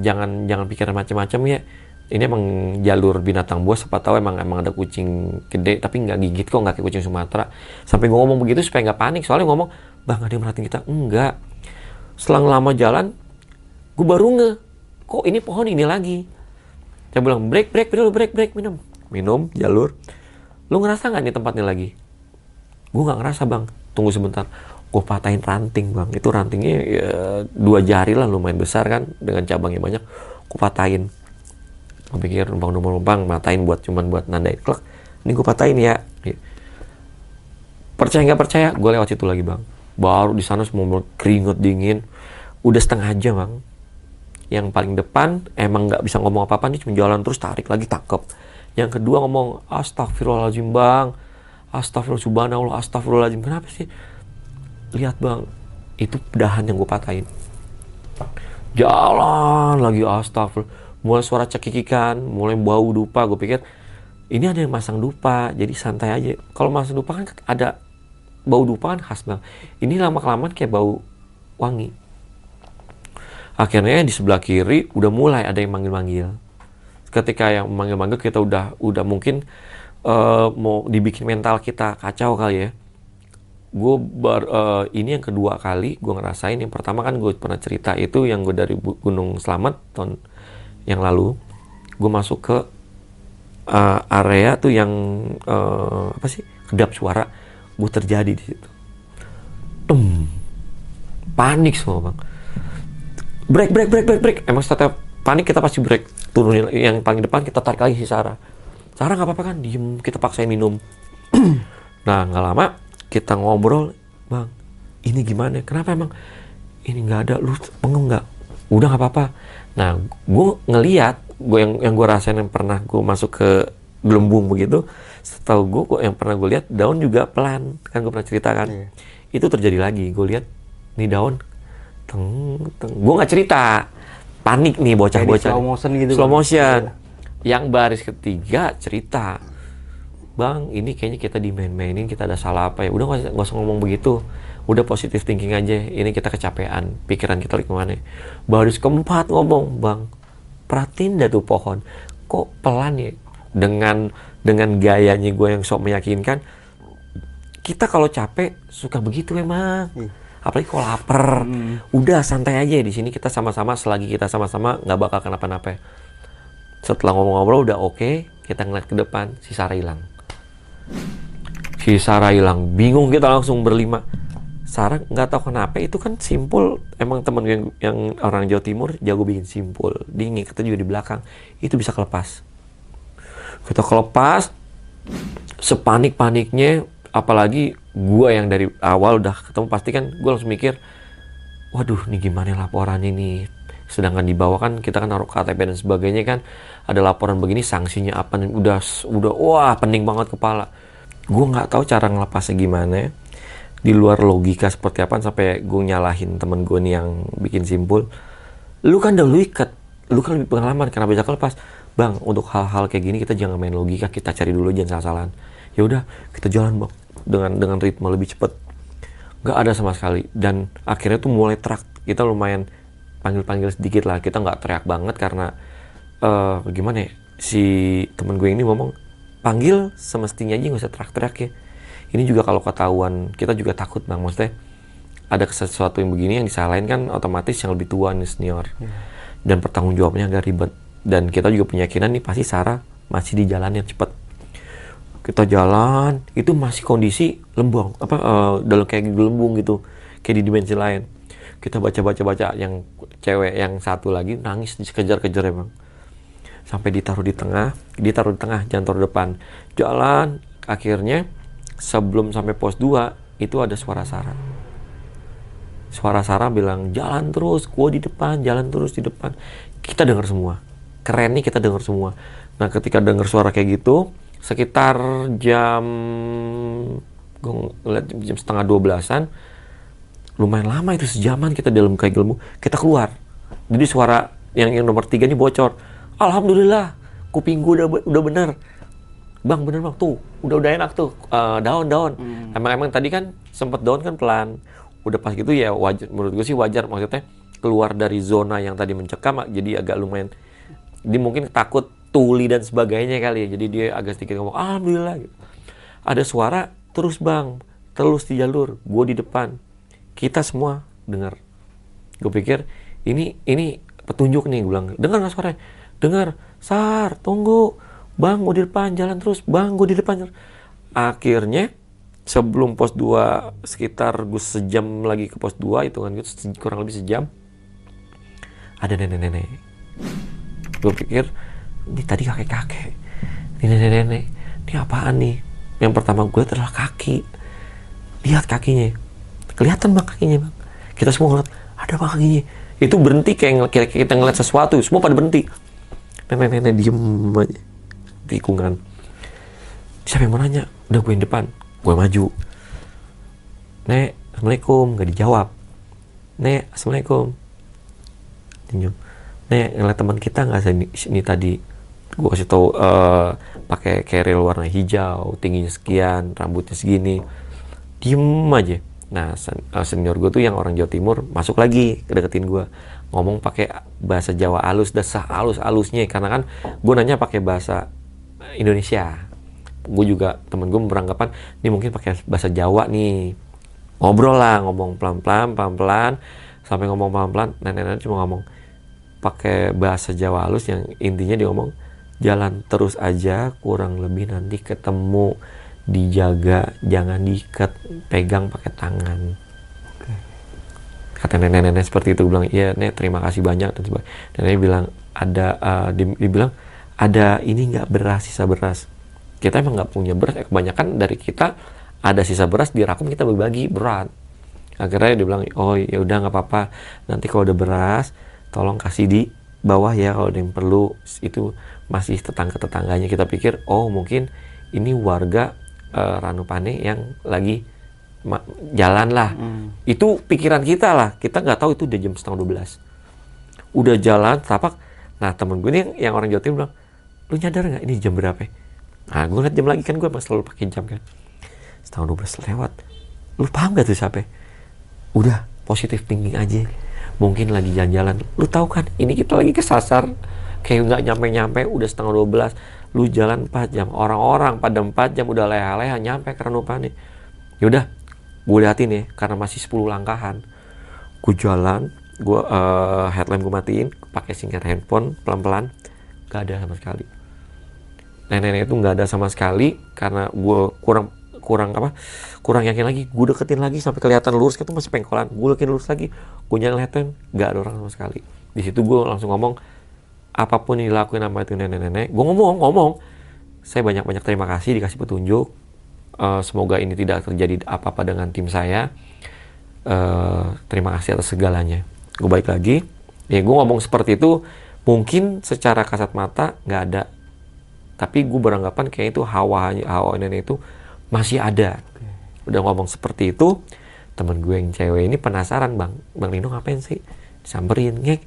jangan jangan pikiran macam-macam ya. Ini emang jalur binatang buas siapa tahu emang emang ada kucing gede tapi nggak gigit kok nggak kayak kucing Sumatera. Sampai gue ngomong begitu supaya nggak panik. Soalnya ngomong bang ada yang merhatiin kita? Enggak selang lama jalan gue baru nge kok ini pohon ini lagi? Saya bilang break break dulu break break minum. Minum jalur. Lu ngerasa nggak nih tempatnya lagi? Gue nggak ngerasa bang. Tunggu sebentar gue patahin ranting bang. Itu rantingnya ya, dua jari lah lumayan besar kan dengan cabangnya banyak. Gue patahin. Gue pikir numpang numpang numpang matain buat cuman buat nandain klek. Ini gue patahin ya. Percaya nggak percaya? Gue lewat situ lagi bang baru di sana semua keringet dingin. Udah setengah jam bang. Yang paling depan emang nggak bisa ngomong apa apa nih cuma jalan terus tarik lagi tangkep. Yang kedua ngomong astagfirullahaladzim bang. Astagfirullah subhanallah astagfirullahaladzim. Kenapa sih? Lihat bang itu dahan yang gue patahin. Jalan lagi astagfirullah. Mulai suara cekikikan mulai bau dupa gue pikir ini ada yang masang dupa jadi santai aja. Kalau masang dupa kan ada bau dupa kan khas bang. Ini lama kelamaan kayak bau wangi. Akhirnya di sebelah kiri udah mulai ada yang manggil-manggil. Ketika yang manggil-manggil kita udah udah mungkin uh, mau dibikin mental kita kacau kali ya. Gue bar uh, ini yang kedua kali gue ngerasain. Yang pertama kan gue pernah cerita itu yang gue dari Gunung Selamat tahun yang lalu. Gue masuk ke uh, area tuh yang uh, apa sih? Kedap suara gue terjadi di situ. Tum, panik semua bang. Break break break break break. Emang setiap panik kita pasti break. Turunin yang paling depan kita tarik lagi si Sarah. Sarah nggak apa-apa kan? Diem kita paksain minum. (clears throat) Nah nggak lama kita ngobrol. Bang ini gimana? Kenapa emang ini nggak ada? Lu bengong nggak? Udah nggak apa-apa. Nah gue ngeliat gue yang yang gue rasain yang pernah gue masuk ke gelembung begitu setahu gue kok yang pernah gue lihat daun juga pelan. Kan gue pernah ceritakan Iya. itu terjadi lagi. Gue lihat nih daun. Teng teng. Gue nggak cerita. Panik nih bocah-bocah slow motion gitu, slow Bang. motion yang baris ketiga cerita. Bang ini kayaknya kita dimain-mainin kita ada salah apa ya? Udah nggak usah- ngomong begitu. Udah positif thinking aja. Ini kita kecapean. Pikiran kita ke mana? Baris keempat ngomong bang perhatiin dah tuh pohon. Kok pelan ya? Dengan dengan gayanya gue yang sok meyakinkan kita kalau capek suka begitu emang Iya. apalagi kalau lapar. Udah santai aja di sini. Kita sama-sama selagi kita sama-sama nggak bakal kenapa-napa. Setelah ngomong-ngobrol udah oke kita ngeliat ke depan si Sarah hilang. Si Sarah hilang. Bingung kita langsung berlima. Sarah nggak tahu kenapa itu kan simpul. Emang temen yang, yang orang Jawa Timur jago bikin simpul. Dia kita juga di belakang. Itu bisa kelepas kita kelepas sepanik-paniknya apalagi gua yang dari awal udah ketemu pasti kan gue langsung mikir waduh nih gimana laporan ini? Sedangkan di bawah kan kita kan naruh KTP dan sebagainya kan ada laporan begini sanksinya apa nih? Udah udah wah pening banget kepala. Gue nggak tahu cara ngelepasnya gimana. Di luar logika seperti apa sampai gue nyalahin temen gue nih yang bikin simpul. Lu kan udah lu ikat lu kan lebih pengalaman karena bisa lepas bang untuk hal-hal kayak gini kita jangan main logika kita cari dulu jangan salah-salahan. Ya udah kita jalan bang dengan dengan ritme lebih cepat. Nggak ada sama sekali. Dan akhirnya tuh mulai terak. Kita lumayan panggil-panggil sedikit lah. Kita nggak teriak banget karena eh gimana ya si temen gue ini ngomong panggil semestinya aja nggak usah teriak-teriak ya. Ini juga kalau ketahuan kita juga takut bang. Maksudnya ada sesuatu yang begini yang disalahin kan otomatis yang lebih tua nih senior. Dan pertanggung jawabnya agak ribet dan kita juga punya keyakinan nih pasti Sarah masih di jalan yang cepat kita jalan itu masih kondisi lembong apa eh, dalam kayak gelembung gitu kayak di dimensi lain. Kita baca baca baca yang cewek yang satu lagi nangis dikejar-kejar emang. Sampai ditaruh di tengah ditaruh di tengah jangan taruh depan. Jalan akhirnya sebelum sampai pos 2 itu ada suara Sarah. Suara Sarah bilang jalan terus gue di depan jalan terus di depan. Kita dengar semua keren nih kita dengar semua. Nah ketika dengar suara kayak gitu sekitar jam gue ngeliat jam setengah dua belasan lumayan lama itu sejaman kita dalam kayak gelembung. Kita keluar. Jadi suara yang yang nomor tiga ini bocor. Alhamdulillah kuping gue udah udah bener. Bang bener bang tuh udah udah enak tuh Eh, daun daun. Emang emang tadi kan sempet daun kan pelan. Udah pas gitu ya wajar menurut gue sih wajar maksudnya keluar dari zona yang tadi mencekam jadi agak lumayan dia mungkin takut tuli dan sebagainya kali ya. Jadi dia agak sedikit ngomong alhamdulillah gitu. ada suara terus bang. Terus di jalur. Gue di depan. Kita semua dengar. Gue pikir ini ini petunjuk nih gue bilang. Dengar nggak suaranya? Dengar. Sar tunggu. Bang gue di depan. Jalan terus. Bang gue di depan. Akhirnya sebelum pos 2 sekitar gue sejam lagi ke pos 2 itu kan gitu kurang lebih sejam ada nenek-nenek gue pikir ini tadi kakek-kakek. Ini nenek-nenek. Ini apaan nih? Yang pertama gue adalah kaki. Lihat kakinya. Kelihatan bang kakinya bang. Kita semua ngeliat ada bang kakinya. Itu berhenti kayak kayak kita ngeliat sesuatu. Semua pada berhenti. Nenek-nenek diem aja. Tikungan siapa yang mau nanya? Udah gue yang depan. Gue maju. Nek assalamualaikum. Nggak dijawab. Nek assalamualaikum. Senyum nek ngeliat teman kita nggak sini, sini tadi gue kasih tahu eh, pakai keril warna hijau tingginya sekian rambutnya segini. Diem aja. Nah sen- eh, senior gue tuh yang orang Jawa Timur masuk lagi kedeketin gue ngomong pakai bahasa Jawa halus dasar halus halusnya karena kan gue nanya pakai bahasa Indonesia. Gue juga temen gue beranggapan ini mungkin pakai bahasa Jawa nih. Ngobrol lah ngomong pelan-pelan pelan-pelan. Sampai ngomong pelan-pelan nenek-nenek cuma ngomong pakai bahasa Jawa halus yang intinya dia ngomong jalan terus aja kurang lebih nanti ketemu dijaga jangan diikat pegang pakai tangan. Kata nenek-nenek seperti itu bilang iya nek terima kasih banyak. Dan sebagainya nenek bilang ada di- dibilang ada ini nggak beras sisa beras? Kita emang nggak punya beras eh, kebanyakan dari kita ada sisa beras di rakum kita berbagi berat. Akhirnya dia bilang oh ya udah nggak apa-apa. Nanti kalau udah beras tolong kasih di bawah ya kalau ada yang perlu. Itu masih tetangga tetangganya kita pikir oh mungkin ini warga uh, Ranupane yang lagi jalan lah. Hmm. itu pikiran kita lah. Kita nggak tahu itu udah jam setengah 12 udah jalan tapak. Nah temen gue nih yang orang Jawa Timur bilang lu nyadar nggak ini jam berapa nah gue liat jam lagi kan gue selalu pakai jam kan. Setengah 12 lewat. Lu paham gak tuh siapa udah positif thinking aja mungkin lagi jalan-jalan. Lu tahu kan ini kita lagi kesasar. Kayak nggak nyampe-nyampe udah setengah 12 lu jalan 4 jam. Orang-orang pada 4 jam udah leha-leha nyampe karena lupa nih. Yaudah gue liatin ya karena masih 10 langkahan. Gue jalan gue uh, headlamp gue matiin pakai singkat handphone pelan-pelan. Gak ada sama sekali. Nenek-nenek itu nggak ada sama sekali karena gue kurang kurang apa kurang yakin lagi gue deketin lagi sampai kelihatan lurus itu masih pengkolan gue deketin lurus lagi gue nyalain headlamp nggak ada orang sama sekali di situ gue langsung ngomong apa pun yang dilakuin sama itu nenek-nenek gue ngomong ngomong saya banyak-banyak terima kasih dikasih petunjuk Uh, semoga ini tidak terjadi apa-apa dengan tim saya. Uh, terima kasih atas segalanya. Gue baik lagi. Ya gue ngomong seperti itu mungkin secara kasat mata nggak ada. Tapi gue beranggapan kayak itu hawa hawa nenek itu masih ada. Udah ngomong seperti itu, temen gue yang cewek ini penasaran bang, bang Lino ngapain sih? Samperin ngek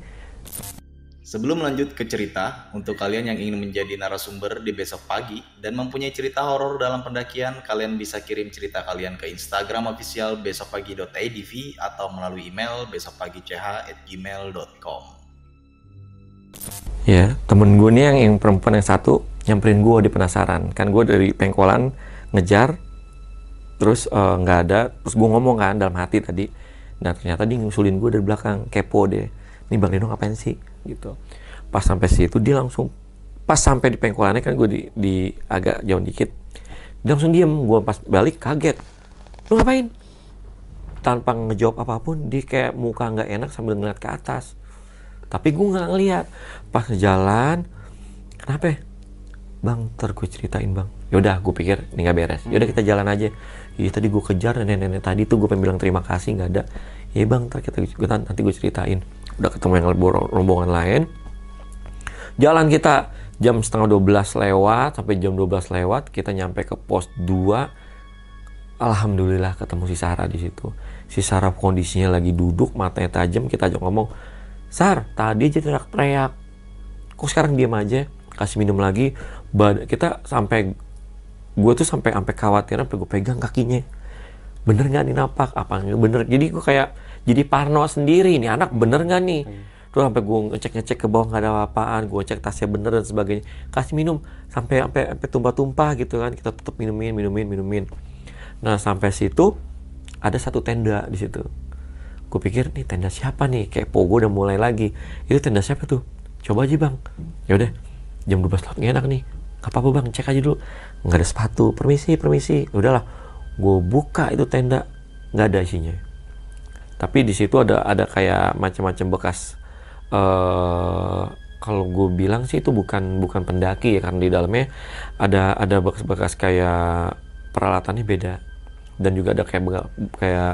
Sebelum lanjut ke cerita, untuk kalian yang ingin menjadi narasumber di besok pagi dan mempunyai cerita horor dalam pendakian, kalian bisa kirim cerita kalian ke Instagram official besokpagi.idv atau melalui email besokpagi.ch@gmail.com. Ya, temen gue nih yang, yang perempuan yang satu nyamperin gue di penasaran. Kan gue dari pengkolan ngejar, terus eh, nggak uh, ada, terus gue ngomong kan dalam hati tadi. Nah ternyata dia ngusulin gue dari belakang, kepo deh. Nih Bang Lino ngapain sih? gitu pas sampai situ dia langsung pas sampai di pengkolannya kan gue di, di agak jauh dikit dia langsung diem gue pas balik kaget lu ngapain tanpa ngejawab apa pun dia kayak muka nggak enak sambil ngeliat ke atas tapi gue nggak ngeliat pas jalan kenapa ya? Bang ntar gue ceritain bang. Yaudah gue pikir ini nggak beres. Yaudah kita jalan aja. Iya tadi gue kejar nenek-nenek tadi tuh gue pengen bilang terima kasih nggak ada. Ya bang ntar kita nanti gue ceritain. Udah ketemu yang rombongan lain. Jalan kita jam setengah 12 lewat sampai jam 12 lewat kita nyampe ke pos 2 Alhamdulillah ketemu si Sarah di situ. Si Sarah kondisinya lagi duduk matanya tajam kita ajak ngomong Sar tadi aja teriak-teriak. Kok sekarang diam aja? Kasih minum lagi Bad kita sampai gue tuh sampai sampai khawatir sampai gue pegang kakinya. Bener nggak nih napak? Apa bener? Jadi gue kayak jadi parno sendiri ini anak bener nggak nih? Hmm. terus sampai gue ngecek ngecek ke bawah nggak ada apa-apaan gue cek tasnya bener dan sebagainya. Kasih minum sampai sampai sampai tumpah-tumpah gitu kan kita tetap minumin minumin minumin. Nah sampai situ ada satu tenda di situ. Gue pikir nih tenda siapa nih? Kayak pogo udah mulai lagi. Itu tenda siapa tuh? Coba aja bang. Ya udah jam 12 lewat enak nih Gak apa-apa bang. Cek aja dulu. Nggak ada sepatu. Permisi permisi. Udahlah. Gue buka itu tenda. Nggak ada isinya. Tapi di situ ada ada kayak macam-macam bekas uh, kalau gue bilang sih itu bukan bukan pendaki ya karena di dalamnya ada ada bekas-bekas kayak peralatannya beda. Dan juga ada kayak kayak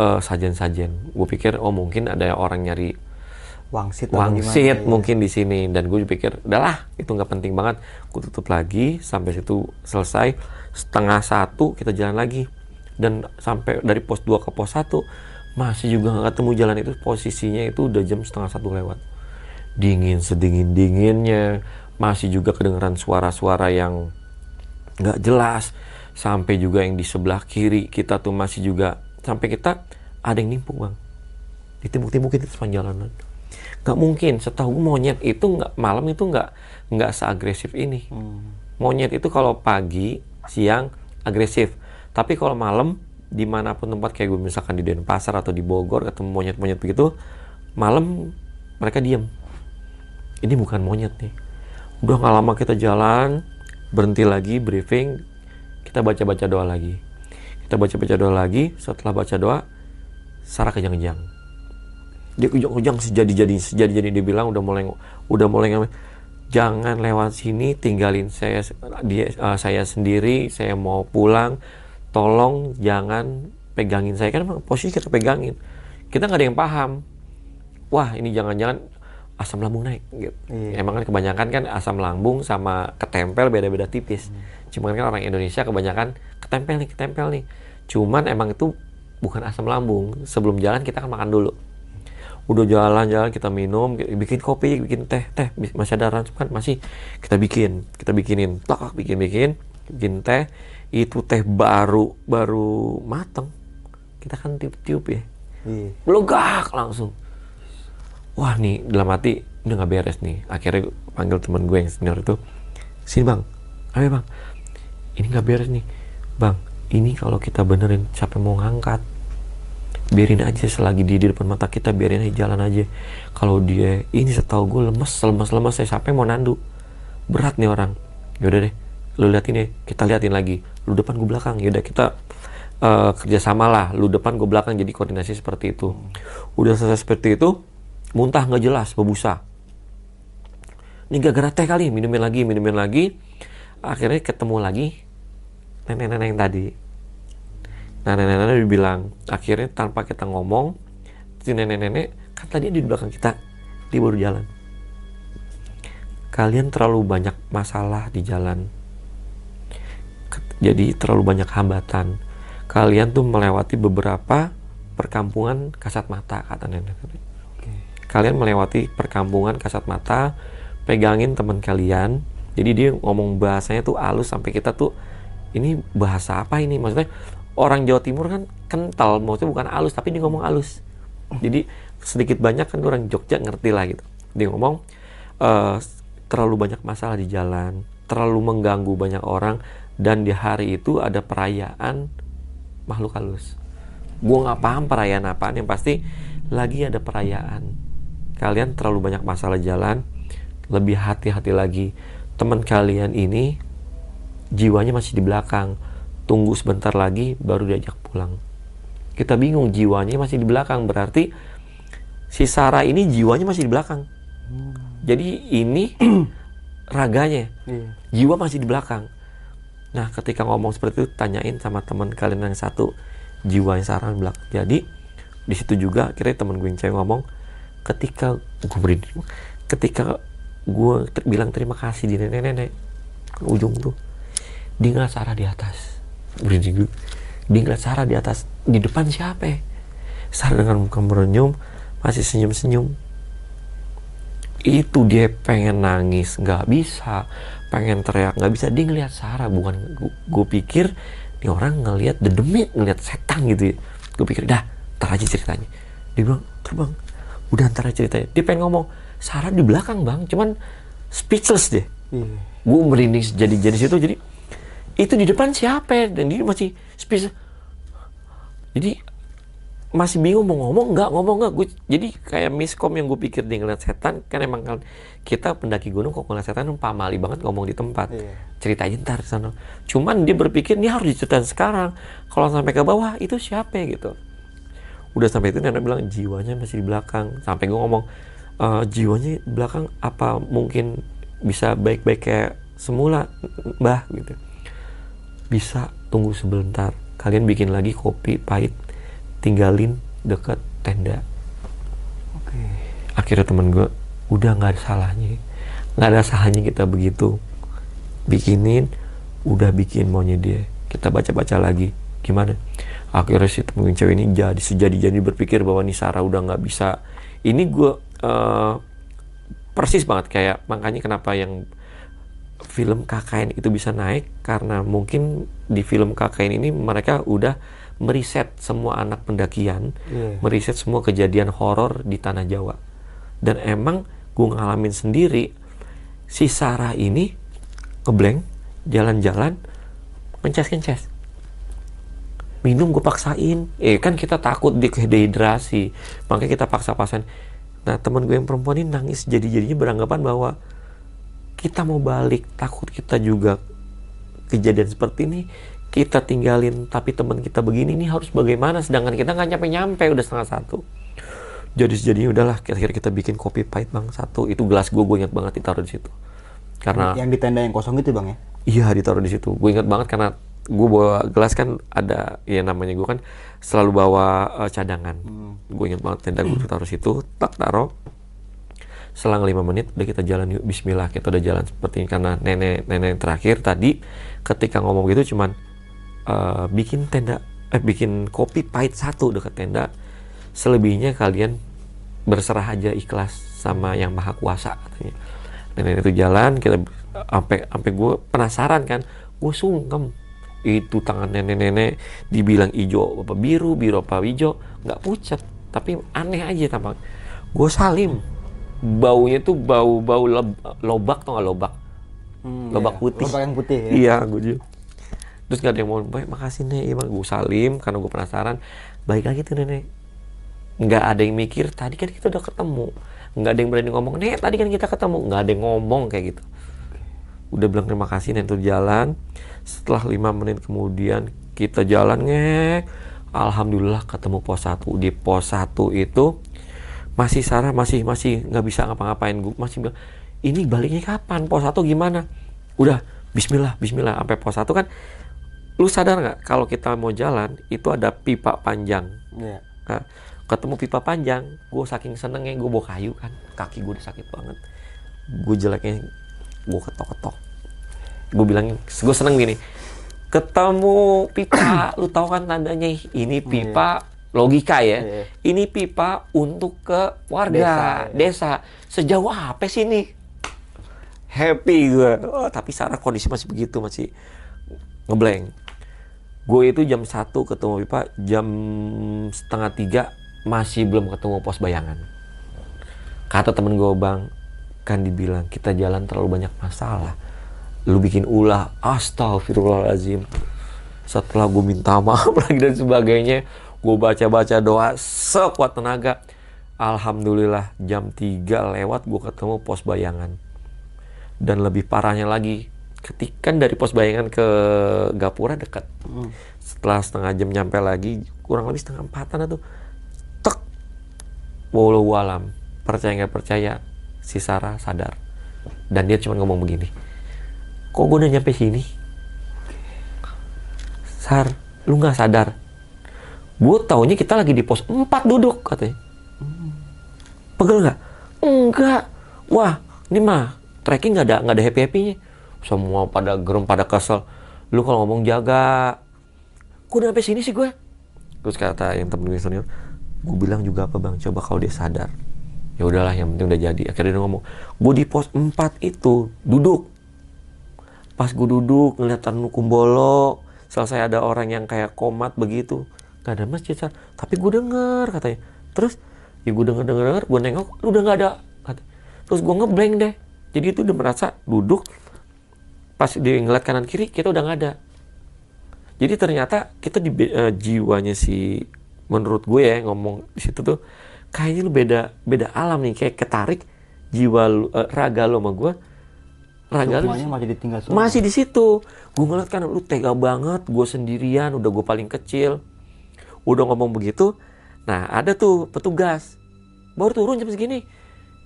uh, sajen-sajen gue pikir oh mungkin ada orang nyari wangsit wangsit mungkin di sini. Dan gue pikir udahlah itu nggak penting banget. Gue tutup lagi sampai situ selesai. Setengah satu kita jalan lagi. Dan sampai dari pos 2 ke pos 1 masih juga nggak ketemu jalan itu. Posisinya itu udah jam setengah satu lewat. Dingin sedingin dinginnya. Masih juga kedengeran suara-suara yang nggak jelas. Sampai juga yang di sebelah kiri kita tuh masih juga sampai kita ada yang nimpuk bang. Ditimbuk-timbukin itu sepanjang jalanan nggak mungkin. Setahu monyet itu nggak malam itu nggak nggak seagresif ini. Hmm. monyet itu kalau pagi siang agresif. Tapi kalau malam di mana pun tempat kayak gue misalkan di Denpasar atau di Bogor ketemu monyet-monyet begitu malam mereka diem. Ini bukan monyet nih. Udah nggak lama kita jalan berhenti lagi briefing kita baca-baca doa lagi. Kita baca-baca doa lagi setelah baca doa Sarah kejang-kejang dia kejang-kejang sejadi-jadi sejadi-jadi dia bilang udah mulai udah mulai jangan lewat sini tinggalin saya dia uh, saya sendiri saya mau pulang tolong jangan pegangin saya kan posisi kita pegangin kita nggak ada yang paham wah ini jangan-jangan asam lambung naik gitu. Iya. Emang kan kebanyakan kan asam lambung sama ketempel beda-beda tipis. Cuman kan orang Indonesia kebanyakan ketempel nih, ketempel nih. Cuman emang itu bukan asam lambung. Sebelum jalan kita kan makan dulu. Udah jalan-jalan kita minum, bikin kopi, bikin teh, teh masih ada rancup kan? Masih. Kita bikin, kita bikinin, tak bikin-bikin, bikin teh. Itu teh baru baru mateng. Kita kan tiup-tiup ya. Iya. Melegak langsung. Wah nih dalam hati udah nggak beres nih. Akhirnya gue panggil teman gue yang senior itu sini bang. Ayo bang. Ini nggak beres nih. Bang ini kalau kita benerin siapa yang mau ngangkat biarin aja selagi dia di depan mata kita biarin aja jalan aja. Kalau dia ini setahu gue lemes lemes lemes saya siapa yang mau nandu? Berat nih orang. Yaudah deh lu liatin deh kita liatin lagi. Lu depan gue belakang. Yaudah kita eh, kerjasama lah. Lu depan gue belakang jadi koordinasi seperti itu. Udah selesai seperti itu muntah nggak jelas berbusa. Ini gara-gara teh kali minumin lagi minumin lagi. Akhirnya ketemu lagi nenek-nenek yang tadi nah nenek-nenek bilang akhirnya tanpa kita ngomong si nenek-nenek kan tadi di belakang kita dia baru jalan. Kalian terlalu banyak masalah di jalan. Jadi terlalu banyak hambatan. Kalian tuh melewati beberapa perkampungan kasat mata kata nenek kalian melewati perkampungan kasat mata, pegangin teman kalian. Jadi dia ngomong bahasanya tuh halus sampai kita tuh ini bahasa apa ini? Maksudnya orang Jawa Timur kan kental, maksudnya bukan halus tapi dia ngomong halus. Jadi sedikit banyak kan orang Jogja ngerti lah gitu. Dia ngomong eh, terlalu banyak masalah di jalan, terlalu mengganggu banyak orang dan di hari itu ada perayaan makhluk halus. Gue nggak paham perayaan apaan, yang pasti lagi ada perayaan kalian terlalu banyak masalah jalan, lebih hati-hati lagi. Teman kalian ini jiwanya masih di belakang. Tunggu sebentar lagi baru diajak pulang. Kita bingung jiwanya masih di belakang, berarti si Sarah ini jiwanya masih di belakang. Jadi ini (clears throat) raganya, Iya. jiwa masih di belakang. Nah, ketika ngomong seperti itu, tanyain sama teman kalian yang satu, jiwa yang Sarah di belakang. Jadi di situ juga akhirnya teman gue yang cewek ngomong, ketika gue merinding, ketika gue ter- bilang terima kasih di nenek-nenek ke ujung tuh, dia ngeliat Sarah di atas. Dia ngeliat Sarah di atas, di depan siapa? ya? Sarah dengan muka merenyum, masih senyum-senyum. Itu dia pengen nangis, nggak bisa, pengen teriak, nggak bisa. Dia ngeliat Sarah, bukan gue pikir ini orang ngelihat dedemit, ngelihat setan gitu ya. Gue pikir, dah, ntar aja ceritanya. Dia bilang, terbang, udah ntar aja ceritanya. Dia pengen ngomong, Sarah di belakang bang, cuman speechless deh. Iya. Gue merinding jadi jadi situ, jadi itu di depan siapa? Dan dia masih speechless. Jadi masih bingung mau ngomong nggak ngomong nggak gue jadi kayak miskom yang gue pikir dia ngeliat setan kan emang kan kita pendaki gunung kok ngeliat setan pamali banget ngomong di tempat Iya. ceritain ntar sana cuman dia berpikir ini harus diceritain sekarang kalau sampai ke bawah itu siapa ya?" gitu udah sampai itu nenek bilang jiwanya masih di belakang sampai gue ngomong "Eh, jiwanya di belakang apa mungkin bisa baik-baik kayak semula mbah gitu bisa tunggu sebentar. Kalian bikin lagi kopi pahit. Tinggalin deket tenda. Oke. akhirnya temen gue udah nggak ada salahnya. Nggak ada salahnya kita begitu. Bikinin udah bikin maunya dia. Kita baca-baca lagi. Gimana? Akhirnya si temen cewek ini jadi sejadi-jadi berpikir bahwa nih Sarah udah nggak bisa. Ini gue eh, persis banget. Kayak makanya kenapa yang film KKN itu bisa naik karena mungkin di film KKN ini mereka udah meriset semua anak pendakian, Iya. meriset semua kejadian horor di tanah Jawa. Dan emang gue ngalamin sendiri si Sarah ini ngeblank jalan-jalan ngeces-ngeces. Minum gue paksain. Eh kan kita takut dia dehidrasi. Makanya kita paksa-paksain. Nah teman gue yang perempuan ini nangis jadi-jadinya beranggapan bahwa kita mau balik takut kita juga kejadian seperti ini kita tinggalin tapi teman kita begini ini harus bagaimana? Sedangkan kita nggak nyampe nyampe udah setengah satu. Jadi sejadinya udahlah akhirnya kita bikin kopi pahit bang. Satu itu gelas gue gue ingat banget ditaruh di situ. Karena Yang di tenda yang kosong itu bang ya? iya ditaruh di situ. Gue ingat banget karena gue bawa gelas kan ada ya namanya gue kan selalu bawa uh, cadangan. Gue ingat banget tenda gue taruh situ tak taruh selang lima menit udah kita jalan yuk Bismillah. Kita udah jalan seperti ini karena nenek nenek terakhir tadi ketika ngomong gitu cuman uh, bikin tenda eh bikin kopi pahit satu dekat tenda. Selebihnya kalian berserah aja ikhlas sama yang maha kuasa katanya. Nenek itu jalan kita sampai sampai gue penasaran kan. Gue sungkem. Itu tangan nenek-nenek dibilang hijau apa biru biru apa hijau nggak pucat tapi aneh aja tampak gue salim baunya tuh bau bau lobak tuh nggak lobak? Hmm, lobak iya. putih. Lobak yang putih ya. iya gue juga. Terus nggak ada yang mau baik makasih nek. Emang gue salim karena gue penasaran. Baik lagi tuh nenek nggak ada yang mikir tadi kan kita udah ketemu. Nggak ada yang berani ngomong nek tadi kan kita ketemu. Nggak ada yang ngomong kayak gitu. Udah bilang terima kasih nek tuh jalan. Setelah lima menit kemudian kita jalan ngek alhamdulillah ketemu pos 1 di pos 1 itu masih Sarah masih masih nggak bisa ngapa-ngapain gue masih bilang ini baliknya kapan pos 1 gimana udah Bismillah Bismillah sampai pos 1 kan lu sadar nggak kalau kita mau jalan itu ada pipa panjang Iya. Nah, ketemu pipa panjang, gue saking senengnya gue bawa kayu kan, kaki gue udah sakit banget. Gue jeleknya, gue ketok-ketok. Gue bilang, gue seneng gini, ketemu pipa, lu tahu kan tandanya ini pipa logika ya, Iya. ini pipa untuk ke warga Desa, desa. Sejauh apa sih ini? Happy gue, oh, tapi Sarah kondisi masih begitu masih ngeblank. Gue itu jam 1 ketemu pipa, jam setengah tiga masih belum ketemu pos bayangan. Kata temen gue bang, kan dibilang kita jalan terlalu banyak masalah. Lu bikin ulah, astagfirullahaladzim. Setelah gue minta maaf (laughs) lagi dan sebagainya, gue baca-baca doa sekuat tenaga. Alhamdulillah jam 3 lewat gue ketemu pos bayangan. Dan lebih parahnya lagi, ketika dari pos bayangan ke Gapura dekat. Setelah setengah jam nyampe lagi, kurang lebih setengah empatan tuh. Tek. Walau alam. Percaya nggak percaya, si Sarah sadar. Dan dia cuma ngomong begini. Kok gue udah nyampe sini? Sar, lu nggak sadar? Gue taunya kita lagi di pos 4 duduk katanya. Pegel nggak? Enggak. Wah, ini mah trekking nggak ada nggak ada happy happynya. Semua pada gerem pada kesel. Lu kalau ngomong jaga. Kok udah sampai sini sih gue? Terus kata yang temen gue senior, gue bilang juga apa bang? Coba kalau dia sadar. Ya udahlah, yang penting udah jadi. Akhirnya dia ngomong, gue di pos 4 itu duduk. Pas gue duduk ngeliat Tanu Kumbolo, selesai ada orang yang kayak komat begitu. Gak ada masjid, Sar. Tapi gue denger katanya. Terus, ya gue denger denger denger, gue nengok, lu udah gak ada. Kata. Terus gue ngeblank deh. Jadi itu udah merasa duduk, pas dia ngeliat kanan kiri, kita udah gak ada. Jadi ternyata kita di eh, jiwanya si menurut gue ya ngomong di situ tuh kayaknya lu beda beda alam nih kayak ketarik jiwa lu, eh, raga lu sama gue raga lu masih ditinggal semua. masih di situ gue ngeliat kan lu tega banget gue sendirian udah gue paling kecil udah ngomong begitu nah ada tuh petugas. Baru turun jam segini.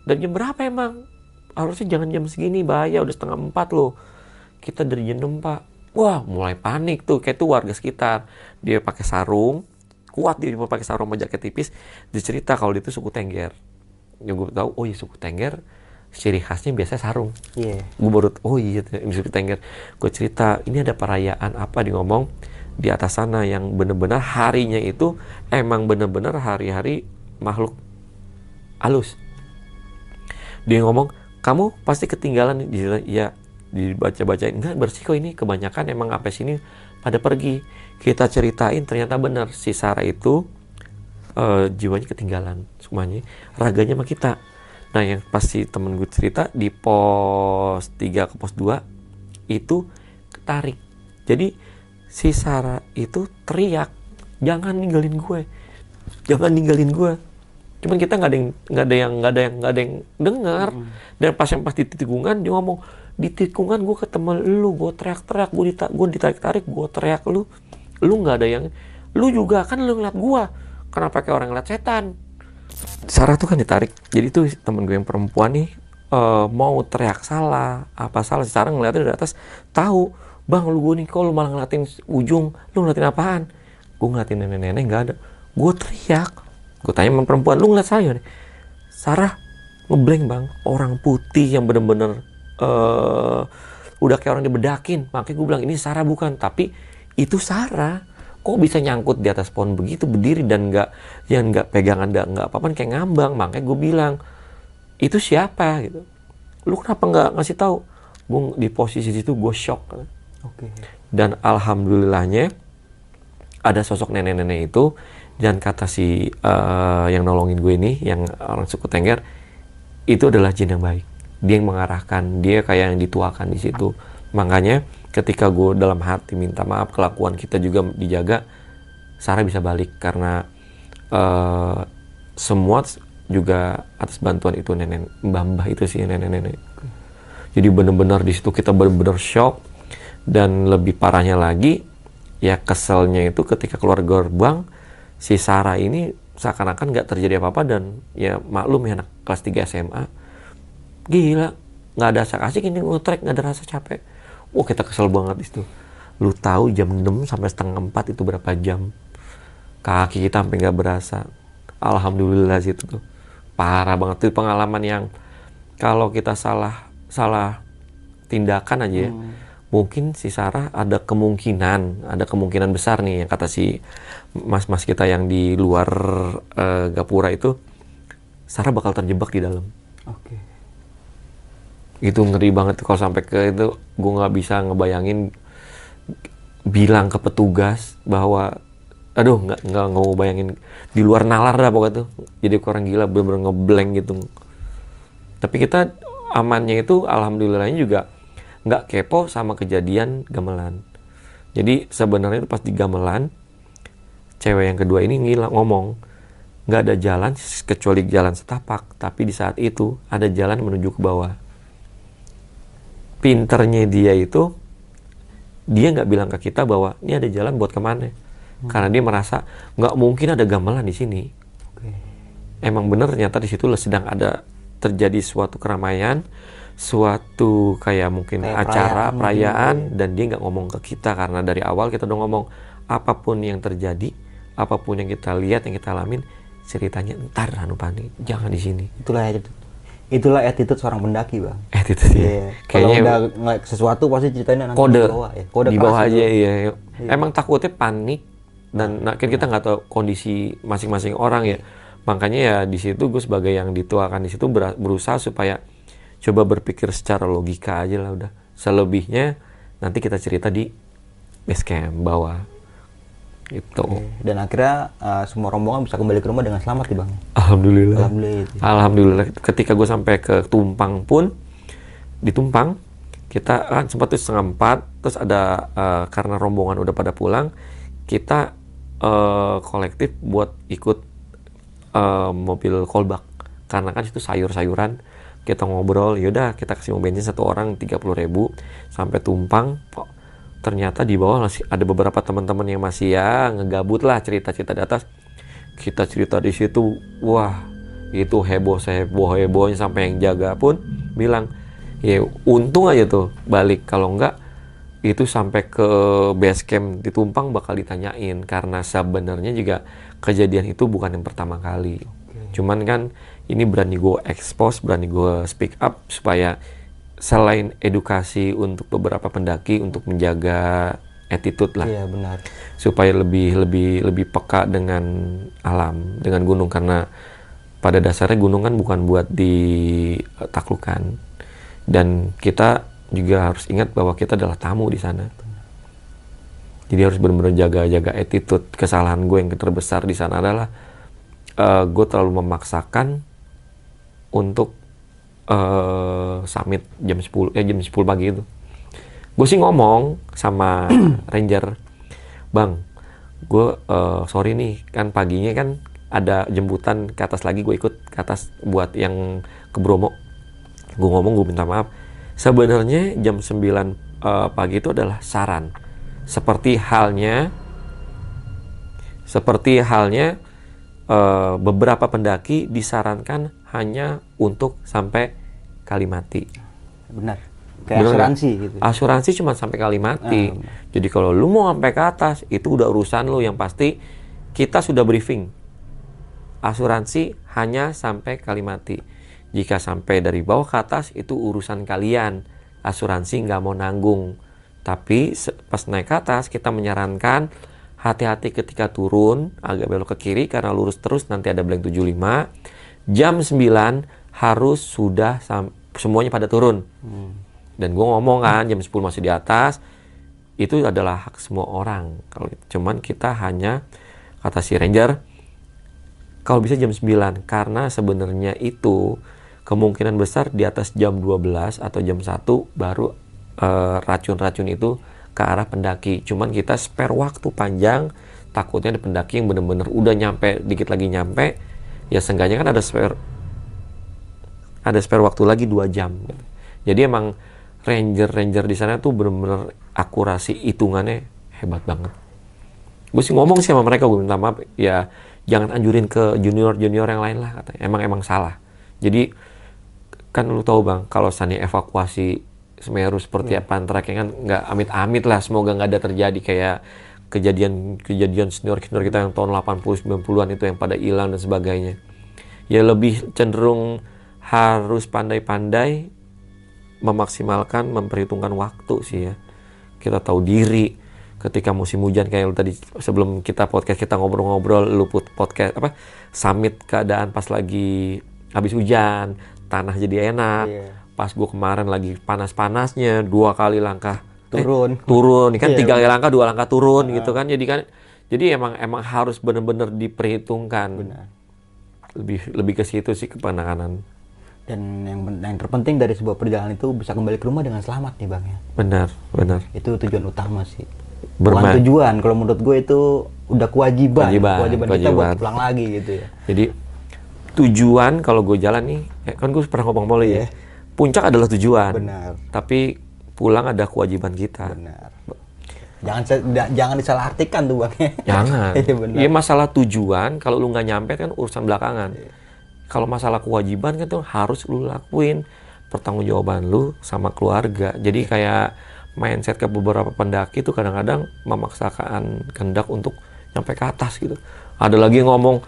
Dan jam berapa emang? Harusnya jangan jam segini bahaya udah setengah empat loh. Kita dari jam enam pak. Wah mulai panik tuh kayak tuh warga sekitar. Dia pakai sarung kuat dia cuma pakai sarung sama jaket tipis. Dia cerita kalau dia tuh suku tengger. Yang gue tahu oh iya suku tengger ciri khasnya biasanya sarung. Iya. gue baru oh iya suku tengger. Gue cerita ini ada perayaan apa di ngomong di atas sana yang bener-bener harinya itu emang bener-bener hari-hari makhluk halus. Dia ngomong kamu pasti ketinggalan ya dibaca-bacain enggak bersih kok ini kebanyakan emang sampai sini pada pergi. Kita ceritain ternyata benar si Sarah itu eh, jiwanya ketinggalan semuanya raganya sama kita. Nah yang pasti temen gue cerita di pos 3 ke pos 2 itu ketarik. Jadi si Sarah itu teriak jangan ninggalin gue. Jangan ninggalin gue. Cuman kita nggak ada yang nggak ada yang nggak ada yang nggak ada yang dengar. Dan pas yang pas di tikungan dia ngomong di tikungan gue ketemu lu gue teriak-teriak gue dita gue ditarik-tarik gue teriak lu. Lu nggak ada yang lu juga kan lu ngeliat gue kenapa kayak orang ngeliat setan? Sarah tuh kan ditarik. Jadi tuh temen gue yang perempuan nih eh, mau teriak salah apa salah. Si Sarah ngeliatnya dari atas tahu bang lu gue nih kok lu malah ngeliatin ujung? Lu ngeliatin apaan? Gue ngeliatin nenek-nenek nggak ada. Gue teriak. Gue tanya sama perempuan lu ngeliat saya nih? Sarah ngeblank bang. Orang putih yang bener-bener eh udah kayak orang dibedakin. Makanya gue bilang ini Sarah bukan tapi itu Sarah. Kok bisa nyangkut di atas pohon begitu berdiri dan nggak yang nggak pegangan nggak nggak apa-apa kayak ngambang. Makanya gue bilang itu siapa? Gitu. Lu kenapa nggak ngasih tahu? Gue di posisi situ gue shock Oke. dan alhamdulillahnya ada sosok nenek-nenek itu dan kata si eh, yang nolongin gue ini yang orang suku Tengger itu adalah jin yang baik. Dia yang mengarahkan dia kayak yang dituakan di situ. Makanya ketika gue dalam hati minta maaf kelakuan kita juga dijaga Sarah bisa balik karena eh, semua juga atas bantuan itu nenek mbah-mbah itu sih nenek-nenek. Jadi benar-benar di situ kita benar-benar shock dan lebih parahnya lagi ya keselnya itu ketika keluar gerbang si Sarah ini seakan-akan nggak terjadi apa-apa dan ya maklum ya anak kelas 3 SMA gila nggak ada asik asik ini ngutrek nggak ada rasa capek. Wah kita kesel banget di situ. Lu tahu jam 6 sampai setengah 4 itu berapa jam? Kaki kita sampai nggak berasa. Alhamdulillah situ tuh. Parah banget itu pengalaman yang kalau kita salah salah tindakan aja ya mungkin si Sarah ada kemungkinan ada kemungkinan besar nih yang kata si mas-mas kita yang di luar eh, gapura itu Sarah bakal terjebak di dalam. Oke. itu ngeri banget kalau sampai ke itu gue nggak bisa ngebayangin bilang ke petugas bahwa aduh nggak nggak nggak mau bayangin. Di luar nalar dah pokoknya tuh. Jadi orang gila bener-bener ngeblank gitu. Tapi kita amannya itu alhamdulillahnya juga nggak kepo sama kejadian gamelan. Jadi sebenarnya itu pas di gamelan cewek yang kedua ini ngilang ngomong nggak ada jalan kecuali jalan setapak tapi di saat itu ada jalan menuju ke bawah. Pinternya dia itu dia nggak bilang ke kita bahwa ini ada jalan buat ke mana. Karena dia merasa nggak mungkin ada gamelan di sini. Oke. emang bener ternyata di situ sedang ada terjadi suatu keramaian suatu kayak mungkin Kayak acara perayaan perayaan, mungkin, dan dia nggak ngomong ke kita karena dari awal kita udah ngomong apa pun yang terjadi apa pun yang kita lihat yang kita alamin ceritanya ntar Hanupani jangan di sini Itulah attitude. Itulah attitude seorang pendaki, Bang. eh itu sih Iya. Kalau kayaknya udah ngeliat sesuatu pasti ceritain nanti kode di bawah ya. Kode di bawah aja iya, iya. emang takutnya panik dan nah, kan kita nggak tahu kondisi masing-masing orang ya makanya ya di situ gue sebagai yang dituakan di situ ber- berusaha supaya coba berpikir secara logika aja lah udah. Selebihnya nanti kita cerita di base camp bawah itu Dan akhirnya uh, semua rombongan bisa kembali ke rumah dengan selamat nih, Bang. alhamdulillah. Alhamdulillah. Itu. Alhamdulillah. Ketika gue sampai ke Tumpang pun di Tumpang kita kan sempat tuh setengah empat terus ada eh, karena rombongan udah pada pulang kita eh, kolektif buat ikut eh, mobil kolbak karena kan itu sayur-sayuran kita ngobrol yaudah kita kasih mau bensin satu orang 30.000 ribu sampai Tumpang kok ternyata di bawah masih ada beberapa teman-teman yang masih ya ngegabut lah cerita-cerita di atas. Kita cerita di situ wah itu heboh heboh hebohnya sampai yang jaga pun bilang ya untung aja tuh balik. Kalau enggak itu sampai ke base camp di Tumpang bakal ditanyain karena sebenarnya juga kejadian itu bukan yang pertama kali. Cuman kan ini berani gue expose berani gue speak up supaya selain edukasi untuk beberapa pendaki untuk menjaga attitude lah. Iya, benar. supaya lebih lebih lebih peka dengan alam dengan gunung. Karena pada dasarnya gunung kan bukan buat ditaklukkan. Dan kita juga harus ingat bahwa kita adalah tamu di sana. Jadi harus benar-benar jaga-jaga attitude. Kesalahan gue yang terbesar di sana adalah eh, gue terlalu memaksakan untuk eh, summit jam 10 eh jam 10 pagi itu. Gue sih ngomong sama (clears throat) ranger bang gue eh, sorry nih kan paginya kan ada jemputan ke atas lagi gue ikut ke atas buat yang ke Bromo. Gue ngomong gue minta maaf. Sebenarnya jam 9 eh, pagi itu adalah saran. Seperti halnya seperti halnya eh, beberapa pendaki disarankan hanya untuk sampai Kalimati Benar. Kayak nggak? asuransi gitu. Asuransi cuma sampai kali mati. Ah. Jadi kalau lu mau sampai ke atas itu udah urusan lu yang pasti kita sudah briefing. Asuransi hanya sampai kali mati. Jika sampai dari bawah ke atas itu urusan kalian. Asuransi nggak mau nanggung. Tapi pas naik ke atas kita menyarankan hati-hati ketika turun agak belok ke kiri karena lurus terus nanti ada blank 75. Jam 9 harus sudah semuanya pada turun. Dan gue ngomong kan jam 10 masih di atas itu adalah hak semua orang. Kalau cuman kita hanya kata si ranger kalau bisa jam 9 karena sebenarnya itu kemungkinan besar di atas jam 12 atau jam 1 baru eh, racun-racun itu ke arah pendaki. Cuman kita spare waktu panjang takutnya ada pendaki yang bener-bener udah nyampe dikit lagi nyampe ya seenggaknya kan ada spare ada spare waktu lagi dua jam. Jadi emang ranger-ranger di sana tuh bener-bener akurasi hitungannya hebat banget. Gue sih ngomong sih sama mereka, gue minta maaf ya jangan anjurin ke junior-junior yang lain lah katanya. Emang emang salah. Jadi kan lu tahu bang, kalau sani evakuasi Semeru seperti apa trek kan nggak amit-amit lah, semoga nggak ada terjadi kayak kejadian-kejadian senior-senior kita yang tahun 80 90-an itu yang pada hilang dan sebagainya. Ya lebih cenderung harus pandai-pandai memaksimalkan memperhitungkan waktu sih ya. Kita tahu diri ketika musim hujan kayak tadi sebelum kita podcast kita ngobrol-ngobrol lu put podcast apa summit keadaan pas lagi habis hujan tanah jadi enak Iya. pas gua kemarin lagi panas-panasnya dua kali langkah eh, Turun. turun kan Iya, tiga langkah dua langkah turun gitu kan jadi kan jadi emang emang harus bener-bener diperhitungkan Benar. lebih lebih ke situ sih ke penanganan Dan yang, yang terpenting dari sebuah perjalanan itu bisa kembali ke rumah dengan selamat nih bang ya. benar benar Itu tujuan utama sih. Bukan tujuan, kalau menurut gue itu udah kewajiban, Kewajiban, kita buat kewajiban. pulang lagi gitu ya. Jadi tujuan kalau gue jalan nih, kan gue pernah ngomong sama lo ya, Iya. puncak adalah tujuan. Benar. Tapi pulang ada kewajiban kita. Benar. Jangan jangan disalahartikan tuh bang. (laughs) Jangan. Iya. Iya masalah tujuan, kalau lu nggak nyampe kan urusan belakangan. Iya. Kalau masalah kewajiban kan tuh harus lu lakuin pertanggungjawaban lu sama keluarga. Jadi kayak mindset ke beberapa pendaki tuh kadang-kadang memaksakan kehendak untuk nyampe ke atas gitu. Ada lagi yang ngomong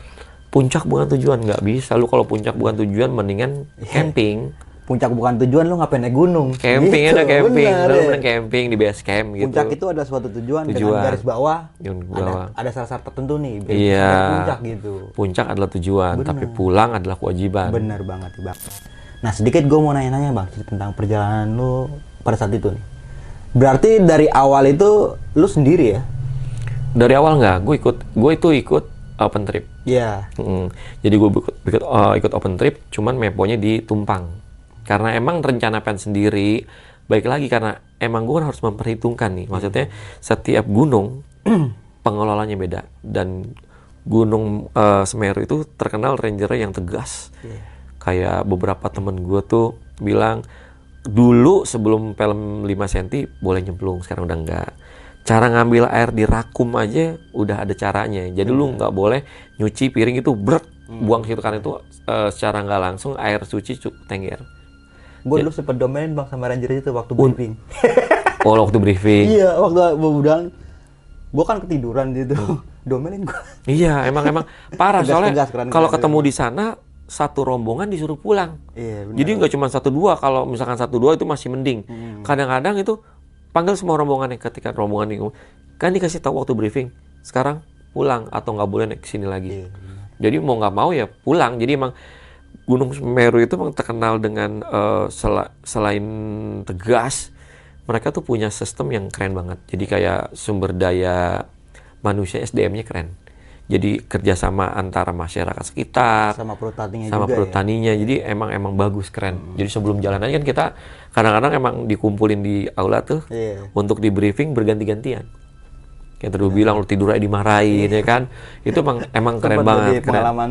puncak bukan tujuan, nggak bisa. Lu kalau puncak bukan tujuan, mendingan Iya. camping. Puncak bukan tujuan lu ngapain naik gunung. Camping Gitu, ada camping, benar, lu mending camping di base camp gitu. Puncak itu adalah suatu tujuan, Tujuan. dengan garis bawah. Ada, bawah. ada syarat tertentu nih. Iya. Puncak gitu. Puncak adalah tujuan, tapi pulang adalah kewajiban. Bener banget bang. Nah sedikit gue mau nanya-nanya bang tentang perjalanan lu pada saat itu nih. Berarti dari awal itu lu sendiri ya? Dari awal nggak, gue ikut, gue itu ikut open trip. Iya. Mm. Jadi gue ikut, ikut, uh, ikut open trip, cuman meponya di Tumpang. Karena emang rencana pen sendiri, baik lagi karena emang gue harus memperhitungkan nih. Maksudnya setiap gunung (clears throat) pengelolanya beda dan gunung uh, Semeru itu terkenal rangernya yang tegas. Kayak beberapa temen gue tuh bilang dulu sebelum film 5 cm boleh nyemplung, sekarang udah enggak. Cara ngambil air di rakum aja udah ada caranya. Jadi lu nggak boleh nyuci piring itu berat buang situ karena itu eh, secara nggak langsung air suci cukup tengger. Gue dulu sempet domain bang sama ranger itu waktu briefing. (laughs) Oh waktu briefing. iya waktu bilang gue kan ketiduran gitu. Domelin gue. Iya, emang emang parah Tegas, soalnya kalau ketemu di sana satu rombongan disuruh pulang. Iya benar. Jadi nggak cuma satu dua, kalau misalkan satu dua itu masih mending. Hmm. Kadang-kadang itu panggil semua rombongan yang ketika rombongan ini kan dikasih tahu waktu briefing. Sekarang pulang atau nggak boleh naik ke sini lagi. Iya, benar. Jadi mau nggak mau ya pulang. Jadi emang Gunung Semeru itu memang terkenal dengan eh, sela- selain tegas, mereka tuh punya sistem yang keren banget. Jadi kayak sumber daya manusia SDM-nya keren. Jadi kerjasama antara masyarakat sekitar, Sama perutaninya sama juga ya. perutaninya jadi emang emang bagus keren jadi sebelum jalan aja kan kita kadang-kadang emang dikumpulin di aula tuh Iya. untuk di briefing berganti-gantian kayak tadi lu bilang lu tidur aja dimarahin ya kan itu emang emang (laughs) keren banget jadi keren pengalaman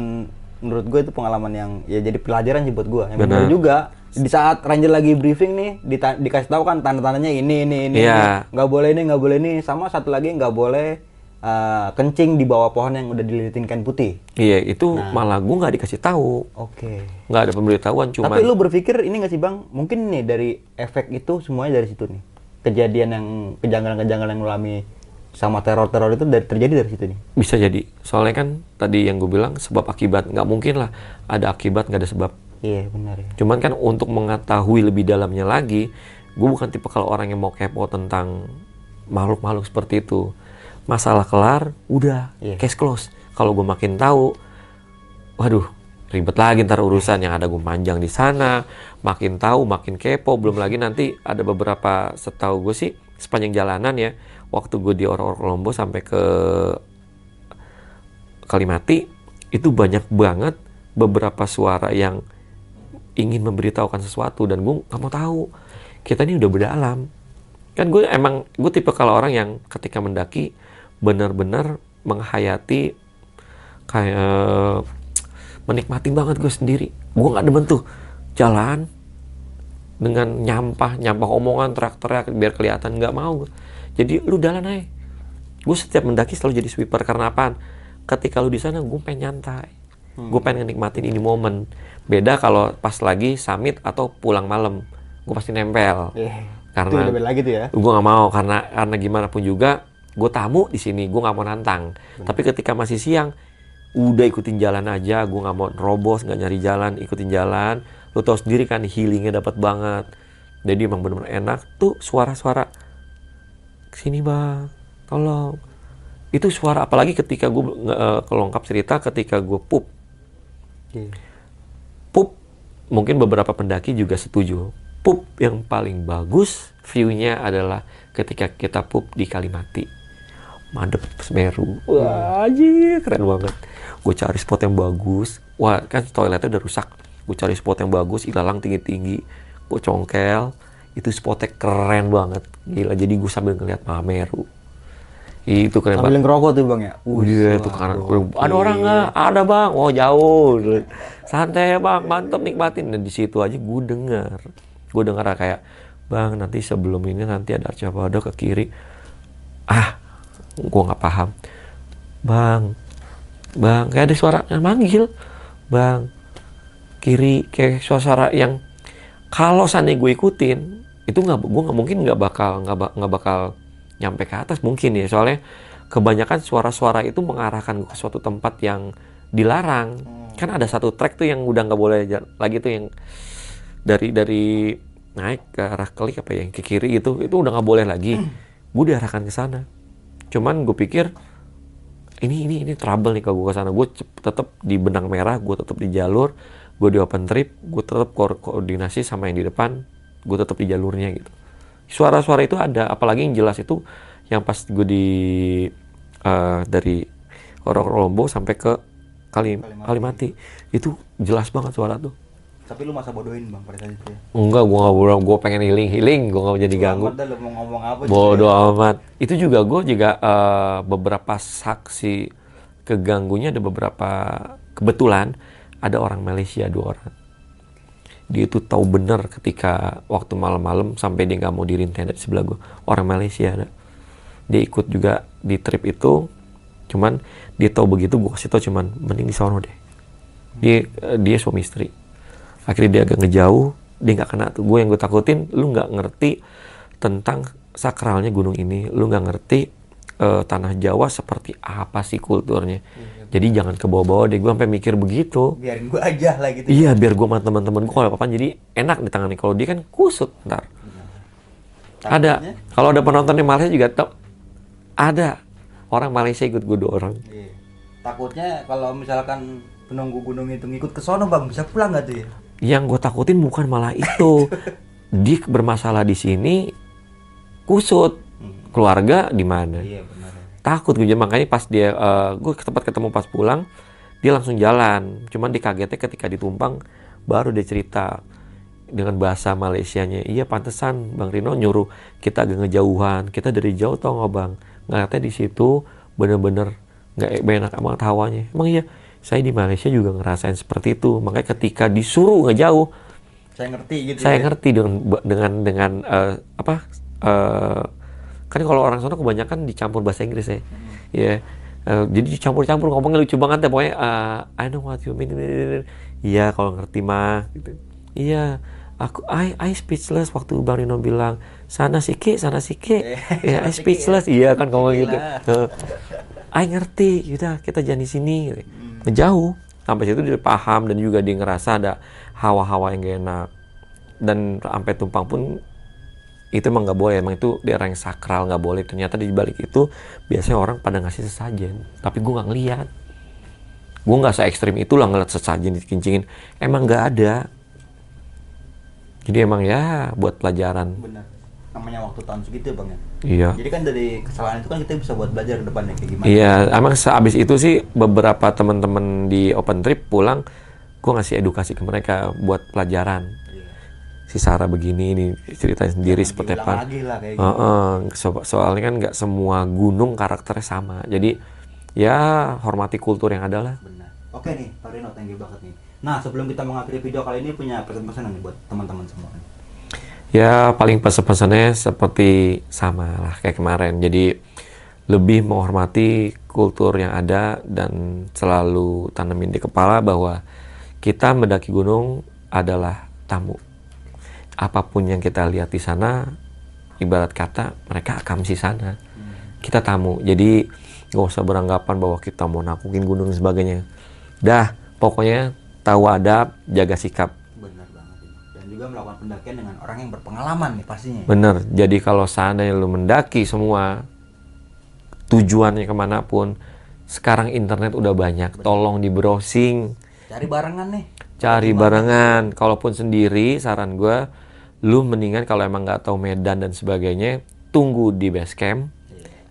menurut gue itu pengalaman yang ya jadi pelajaran sih buat gue. Yang Benar. juga di saat ranger lagi briefing nih dita- dikasih tahu kan tanda-tandanya ini ini ini Iya. ini. nggak boleh ini nggak boleh ini sama satu lagi nggak boleh eh, kencing di bawah pohon yang udah dililitin kain putih. Iya, itu malah gue nggak dikasih tahu, Oke. nggak ada pemberitahuan, cuman Tapi lu berpikir ini nggak sih bang? Mungkin nih dari efek itu semuanya dari situ nih. Kejadian yang kejanggalan-kejanggalan yang lu alami sama teror-teror itu dari, terjadi dari situ nih. bisa jadi. Soalnya kan tadi yang gue bilang sebab akibat nggak mungkin lah ada akibat nggak ada sebab. Iya benar ya. Cuman kan untuk mengetahui lebih dalamnya lagi, gue bukan tipe kalau orang yang mau kepo tentang makhluk-makhluk seperti itu. Masalah kelar, udah Iya. case close. Kalau gue makin tahu, waduh ribet lagi ntar urusan yang ada gue panjang di sana, makin tahu makin kepo. Belum lagi nanti ada beberapa setahu gue sih sepanjang jalanan ya, waktu gue di Orok Kolombo sampai ke Kalimati itu banyak banget beberapa suara yang ingin memberitahukan sesuatu dan gue nggak mau tahu. Kita ini udah berdalam. Kan gue emang gue tipe kalau orang yang ketika mendaki benar-benar menghayati kayak menikmati banget gue sendiri. Gue nggak demen tuh jalan dengan nyampah nyampah omongan teriak-teriak biar kelihatan nggak mau gue jadi lu jalan aja gue setiap mendaki selalu jadi sweeper karena apaan? Ketika lu di sana gue pengen nyantai. Gue pengen nikmatin ini momen. Beda kalau pas lagi summit atau pulang malam gue pasti nempel. Iya. Karena- itu udah beda lagi tuh ya. gue nggak mau karena karena gimana pun juga gue tamu di sini gue nggak mau nantang. Tapi ketika masih siang udah ikutin jalan aja gue nggak mau robos nggak nyari jalan ikutin jalan. Lo tau sendiri kan healingnya dapat banget. Jadi emang bener-bener enak tuh suara-suara sini bang. Tolong. Itu suara apalagi ketika gue kelongkap cerita ketika gue pup. Iya. pup mungkin beberapa pendaki juga setuju. Pup yang paling bagus view-nya adalah ketika kita pup di Kalimati. Madep Semeru. Wah anjir keren banget. Gue cari spot yang bagus. Wah kan toiletnya udah rusak. Gue cari spot yang bagus ilalang tinggi-tinggi. Gue congkel itu spotnya keren banget gila jadi gue sambil ngeliat Mameru itu keren banget Sambil ngerokok tuh bang ya. Iya itu kan ada orang nggak? Ada bang. Oh jauh. Santai ya bang, mantep nikmatin. Dan di situ aja gue dengar, gue dengar kayak bang nanti sebelum ini nanti ada Arca ke kiri. Ah, gue nggak paham. Bang, bang kayak ada suara yang manggil. Bang, kiri kayak suara yang kalau seandainya gue ikutin itu nggak gue nggak mungkin nggak bakal nggak nggak bakal nyampe ke atas mungkin ya. Soalnya kebanyakan suara-suara itu mengarahkan gue ke suatu tempat yang dilarang. Kan ada satu trek tuh yang udah nggak boleh lagi tuh yang dari dari naik ke arah klik apa ya yang ke kiri itu itu udah nggak boleh lagi. Gue diarahkan ke sana. Cuman gue pikir ini ini ini trouble nih kalau gue ke sana. Gue tetap di benang merah gue tetap di jalur gue di open trip gue tetap ko- koordinasi sama yang di depan gue tetap di jalurnya gitu. Suara-suara itu ada apalagi yang jelas itu yang pas gue di eh, dari Orok Kolombo sampai ke Kali Kalimati. Itu jelas banget suara tuh. Tapi lu masa bodohin bang pada saat itu ya. enggak gue nggak bodoh. Gue pengen healing healing. Gue nggak mau jadi ganggu. Amat dah lu mau ngomong apa juga Bodoh amat. Itu juga gue juga eh, beberapa saksi keganggunya ada beberapa kebetulan ada orang Malaysia dua orang. Dia itu tahu benar ketika waktu malam-malam sampai dia nggak mau diriin tenda di sebelah gue. Orang Malaysia ada. Dia ikut juga di trip itu. Cuman dia tahu begitu gue kasih tau cuman mending di sono deh. Dia eh, dia suami istri. Akhirnya dia agak ngejauh, dia nggak kena tuh. Gue yang gue takutin, lu nggak ngerti tentang sakralnya gunung ini, lu nggak ngerti eh, tanah Jawa seperti apa sih kulturnya. Jadi jangan ke bawah-bawah deh. Gue sampai mikir begitu. Biarin gua aja lah gitu. Iya, biar gue sama teman-teman gue kalau apa jadi enak di tangan Kalau dia kan kusut ntar. Ada. Takutnya- Kalau ada penonton di Malaysia juga tau. Ada. Orang Malaysia ikut gue dua orang. Iya. Takutnya kalau misalkan penunggu gunung itu ngikut ke sono bang bisa pulang nggak tuh ya? Yang gue takutin bukan malah itu. (laughs) dia bermasalah di sini kusut. Keluarga di mana? Iya. Takut gue makanya pas dia gue ke tempat ketemu pas pulang dia langsung jalan. Cuman dikagetnya ketika ditumpang baru dia cerita dengan bahasa Malaysianya. Iya pantesan Bang Rino nyuruh kita agak ngejauhan. Kita dari jauh tau nggak Bang? Ngeliatnya di situ bener-bener nggak enak amat hawanya. Emang iya, saya di Malaysia juga ngerasain seperti itu. Makanya ketika disuruh ngejauh, Saya ngerti gitu. saya ya. ngerti dengan dengan dengan eh, apa eh, kan kalau orang sana kebanyakan dicampur bahasa Inggris ya. Ya Eh, jadi campur-campur ngomongnya lucu banget ya pokoknya uh, I know what you mean. Iya kalau ngerti mah gitu. Iya. Aku I I speechless waktu Bang Rino bilang sana sih ke sana sih ke ya? I speechless. Iya kan ngomong gitu. Uh, I ngerti yaudah kita jangan di sini gitu. menjauh sampai situ dia paham dan juga dia ngerasa ada hawa-hawa yang gak enak. Dan sampai tumpang pun itu emang nggak boleh emang itu daerah yang sakral nggak boleh. Ternyata di balik itu biasanya orang pada ngasih sesajen. Tapi gue nggak ngeliat. Gue nggak se ekstrim itulah ngeliat sesajen dikincingin emang nggak ada. Jadi emang ya buat pelajaran. Benar. Namanya waktu tahun segitu ya bang ya? Iya. Jadi kan dari kesalahan itu kan kita bisa buat belajar ke depannya kayak gimana? Iya emang sehabis itu sih beberapa teman-teman di open trip pulang gue ngasih edukasi ke mereka buat pelajaran. Si Sarah begini ini ceritanya sendiri seperti apa gitu. Heeh, so- soalnya kan nggak semua gunung karakternya sama jadi ya hormati kultur yang ada lah Benar. Oke nih, Pak Rino, thank you banget nih. Nah, sebelum kita mengakhiri video kali ini punya pesan-pesan nih buat teman-teman semua. ya paling pesan-pesannya seperti sama lah kayak kemarin jadi lebih menghormati kultur yang ada dan selalu tanemin di kepala bahwa kita mendaki gunung adalah tamu apa pun yang kita lihat di sana ibarat kata mereka akan di sana kita tamu jadi nggak usah beranggapan bahwa kita mau nakukin gunung dan sebagainya dah pokoknya tahu adab jaga sikap Benar banget. Dan juga melakukan pendakian dengan orang yang berpengalaman nih pastinya. Bener, jadi kalau seandainya lu mendaki semua tujuannya ke mana pun, sekarang internet udah banyak, tolong di browsing, Cari barengan nih. cari barengan. Kalaupun sendiri, saran gue, lu mendingan kalau emang nggak tahu medan dan sebagainya, tunggu di base camp,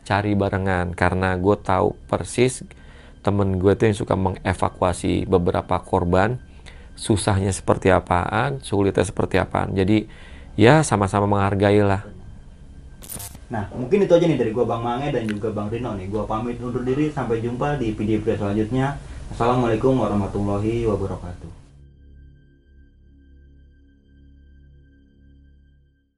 cari barengan. Karena gue tahu persis temen gue tuh yang suka mengevakuasi beberapa korban, susahnya seperti apaan, sulitnya seperti apaan. Jadi ya sama-sama menghargai lah. Nah, mungkin itu aja nih dari gua Bang Mange dan juga Bang Rino nih. Gua pamit undur diri sampai jumpa di video-video selanjutnya. Assalamualaikum warahmatullahi wabarakatuh.